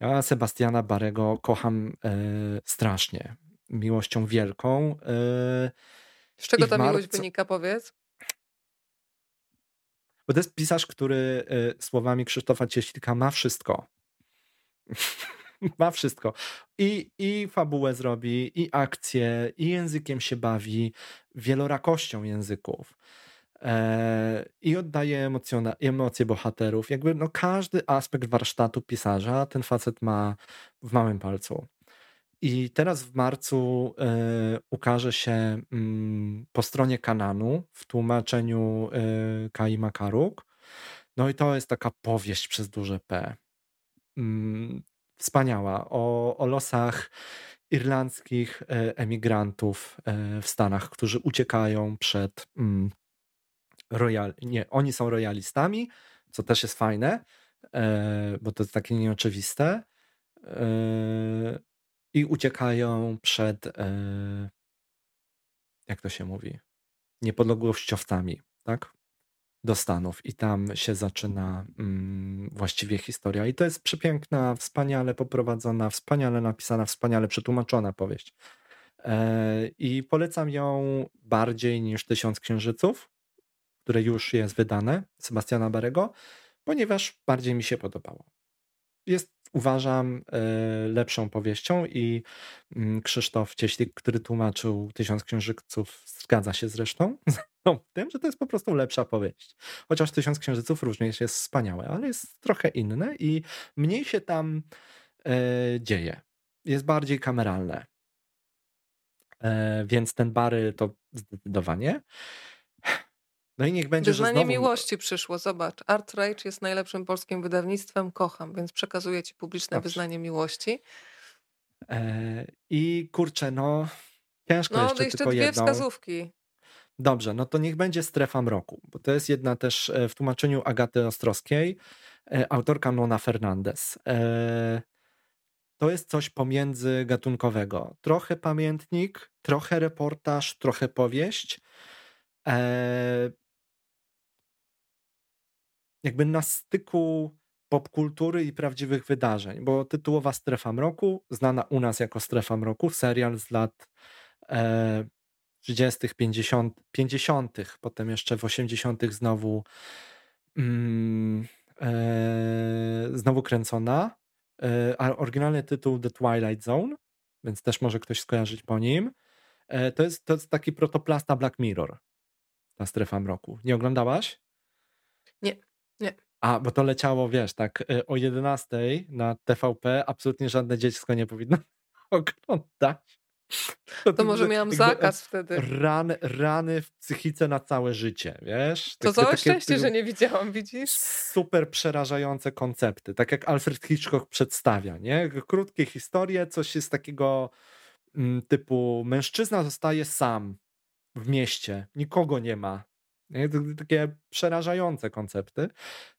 Ja Sebastiana Barego kocham e, strasznie miłością wielką. Y, Z czego ta miłość wynika, powiedz? Bo to jest pisarz, który y, słowami Krzysztofa Cieślika ma wszystko. ma wszystko. I, I fabułę zrobi, i akcję, i językiem się bawi, wielorakością języków. E, I oddaje emocje bohaterów. Jakby no, każdy aspekt warsztatu pisarza ten facet ma w małym palcu. I teraz w marcu y, ukaże się y, po stronie Kananu w tłumaczeniu y, Kai Makaruk. No i to jest taka powieść przez duże P. Mm, wspaniała. O, o losach irlandzkich e, emigrantów w Stanach, którzy uciekają przed mm, royal... Nie, oni są royalistami, co też jest fajne, bo to jest takie nieoczywiste i uciekają przed, e, jak to się mówi, niepodległościowcami, tak? Do Stanów. I tam się zaczyna mm, właściwie historia. I to jest przepiękna, wspaniale poprowadzona, wspaniale napisana, wspaniale przetłumaczona powieść. E, I polecam ją bardziej niż Tysiąc Księżyców, które już jest wydane, Sebastiana Barego, ponieważ bardziej mi się podobało. Jest uważam e, lepszą powieścią i mm, Krzysztof Cieślik, który tłumaczył Tysiąc Księżyców, zgadza się zresztą w tym, że to jest po prostu lepsza powieść. Chociaż Tysiąc Księżyców również jest wspaniałe, ale jest trochę inne i mniej się tam e, dzieje. Jest bardziej kameralne. E, więc ten Bary to zdecydowanie. No i niech będzie, Wyznanie że znowu... miłości przyszło, zobacz. Art Rage jest najlepszym polskim wydawnictwem, kocham, więc przekazuję ci publiczne Dobrze. wyznanie miłości. E, I kurczę, no ciężko no, jeszcze, jeszcze tylko dwie jedną. wskazówki. Dobrze, no to niech będzie strefa mroku, bo to jest jedna też e, w tłumaczeniu Agaty Ostrowskiej, e, autorka Nona Fernandez. To jest coś pomiędzy gatunkowego. Trochę pamiętnik, trochę reportaż, trochę powieść. Jakby na styku popkultury i prawdziwych wydarzeń, bo tytułowa Strefa Mroku, znana u nas jako Strefa Mroku, serial z lat e, 30., 50., 50., potem jeszcze w 80. znowu mm, e, znowu kręcona. E, a oryginalny tytuł The Twilight Zone, więc też może ktoś skojarzyć po nim. E, to, jest, to jest taki protoplasta Black Mirror, ta Strefa Mroku. Nie oglądałaś? A, bo to leciało, wiesz, tak y, o 11 na TVP absolutnie żadne dziecko nie powinno oglądać. To, to może miałam zakaz wtedy. Rany, rany w psychice na całe życie, wiesz? To całe szczęście, że nie widziałam, widzisz? Super przerażające koncepty, tak jak Alfred Hitchcock przedstawia, nie? Krótkie historie, coś jest takiego mm, typu mężczyzna zostaje sam w mieście, nikogo nie ma, takie przerażające koncepty.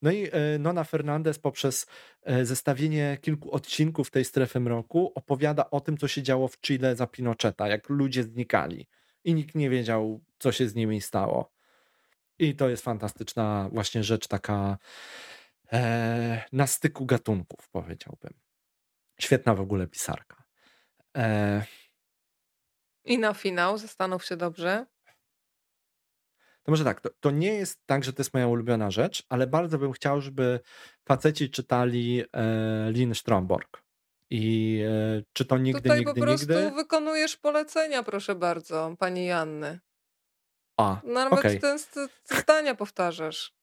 No i e, Nona Fernandez poprzez e, zestawienie kilku odcinków tej strefy mroku opowiada o tym, co się działo w Chile za Pinocheta, jak ludzie znikali i nikt nie wiedział, co się z nimi stało. I to jest fantastyczna właśnie rzecz taka e, na styku gatunków, powiedziałbym. Świetna w ogóle pisarka. E... I na finał, zastanów się dobrze. To może tak, to, to, nie jest tak, że to jest moja ulubiona rzecz, ale bardzo bym chciał, żeby faceci czytali e, Lin Stromborg. I e, czy to nigdy, Tutaj nigdy, po prostu nigdy? wykonujesz polecenia, proszę bardzo, pani Janny. A, Nawet okay. te, te zdania powtarzasz.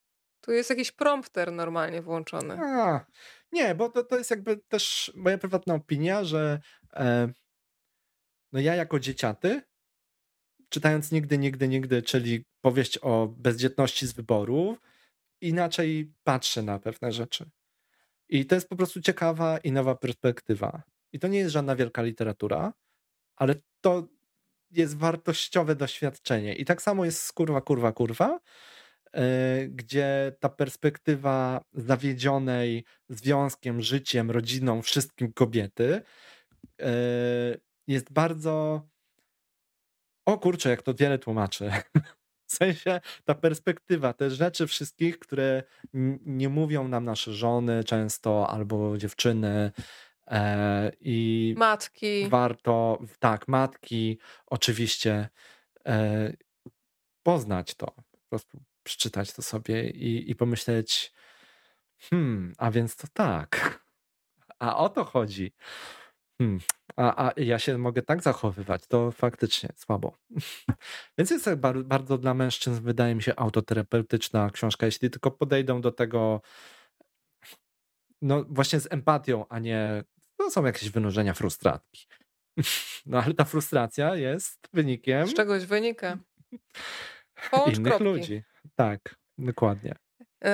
Tu jest jakiś prompter normalnie włączony. A, nie, bo to, to jest jakby też moja prywatna opinia, że e, no ja jako dzieciaty czytając Nigdy, Nigdy, Nigdy, czyli powieść o bezdzietności z wyborów, inaczej patrzę na pewne rzeczy. I to jest po prostu ciekawa i nowa perspektywa. I to nie jest żadna wielka literatura, ale to jest wartościowe doświadczenie. I tak samo jest z kurwa, kurwa, kurwa, yy, gdzie ta perspektywa zawiedzionej związkiem, życiem, rodziną, wszystkim kobiety yy, jest bardzo o kurczę, jak to wiele tłumaczy. W sensie ta perspektywa, te rzeczy wszystkich, które nie mówią nam nasze żony często albo dziewczyny. E, I matki. Warto, tak, matki, oczywiście, e, poznać to, po prostu przeczytać to sobie i, i pomyśleć, hmm, a więc to tak. A o to chodzi. Hmm. A, a ja się mogę tak zachowywać, to faktycznie słabo. Więc jest tak bardzo dla mężczyzn, wydaje mi się, autoterapeutyczna książka, jeśli tylko podejdą do tego no właśnie z empatią, a nie to są jakieś wynurzenia frustracji. No ale ta frustracja jest wynikiem... Z czegoś wynika. Połącz innych kropki. ludzi. Tak, dokładnie.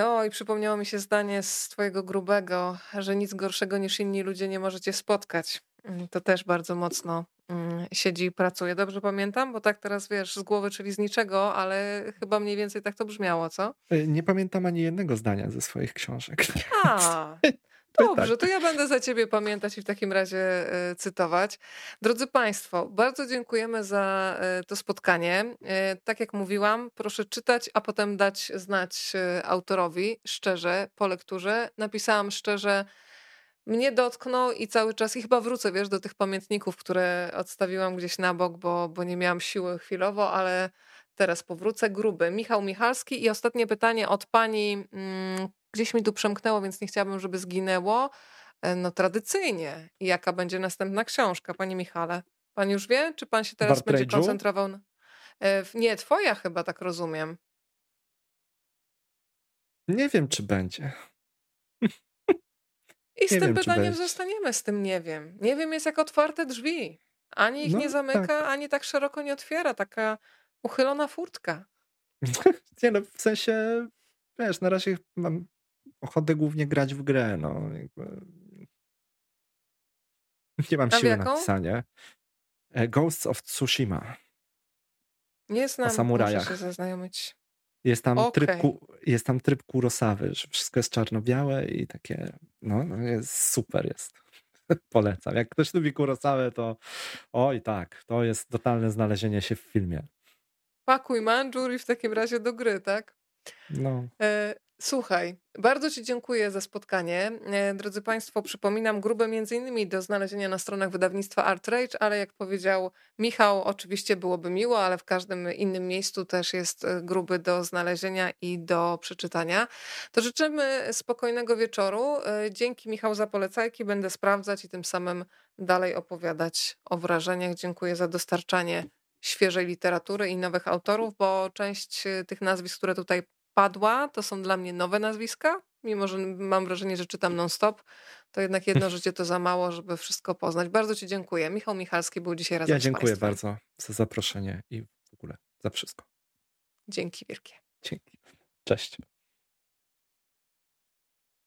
O, i przypomniało mi się zdanie z twojego grubego, że nic gorszego niż inni ludzie nie możecie spotkać. Mm, to też bardzo mocno mm, siedzi i pracuje. Dobrze pamiętam? Bo tak teraz wiesz, z głowy, czyli z niczego, ale chyba mniej więcej tak to brzmiało, co? E, nie pamiętam ani jednego zdania ze swoich książek. A, Dobrze, tak. to ja będę za ciebie pamiętać i w takim razie e, cytować. Drodzy Państwo, bardzo dziękujemy za e, to spotkanie. Tak jak mówiłam, proszę czytać, a potem dać znać autorowi szczerze po lekturze. Napisałam szczerze mnie dotknął i cały czas, i chyba wrócę, wiesz, do tych pamiętników, które odstawiłam gdzieś na bok, bo, bo nie miałam siły chwilowo, ale teraz powrócę. Gruby. Michał Michalski i ostatnie pytanie od pani, mm, gdzieś mi tu przemknęło, więc nie chciałabym, żeby zginęło. E, no tradycyjnie. Jaka będzie następna książka, panie Michale? Pan już wie, czy pan się teraz będzie koncentrował na... E, nie, twoja chyba, tak rozumiem. Nie wiem, czy będzie. I z nie tym wiem, pytaniem zostaniemy, z tym nie wiem. Nie wiem jest jak otwarte drzwi. Ani ich no, nie zamyka, tak. ani tak szeroko nie otwiera. Taka uchylona furtka. Nie no, w sensie, wiesz, na razie mam ochotę głównie grać w grę, no. Jakby... Nie mam siły na pisanie. E, Ghosts of Tsushima. Nie znam, o samurajach. muszę się zaznajomić. Jest tam, okay. tryb, jest tam tryb Kurosawy, że wszystko jest czarno-białe i takie, no, no jest super jest. Polecam. Jak ktoś lubi Kurosawę, to oj tak, to jest totalne znalezienie się w filmie. Pakuj manżur i w takim razie do gry, tak? No. Słuchaj, bardzo Ci dziękuję za spotkanie. E, drodzy Państwo, przypominam grube między innymi do znalezienia na stronach wydawnictwa Art Rage, ale jak powiedział Michał, oczywiście byłoby miło, ale w każdym innym miejscu też jest e, gruby do znalezienia i do przeczytania. To życzymy spokojnego wieczoru. E, dzięki Michał za polecajki, będę sprawdzać i tym samym dalej opowiadać o wrażeniach. Dziękuję za dostarczanie świeżej literatury i nowych autorów, bo część tych nazwisk, które tutaj padła, to są dla mnie nowe nazwiska, mimo że mam wrażenie, że czytam non-stop, to jednak jedno życie to za mało, żeby wszystko poznać. Bardzo Ci dziękuję. Michał Michalski był dzisiaj razem ja z dziękuję bardzo za zaproszenie i w ogóle za wszystko. Dzięki wielkie. Dzięki. Cześć.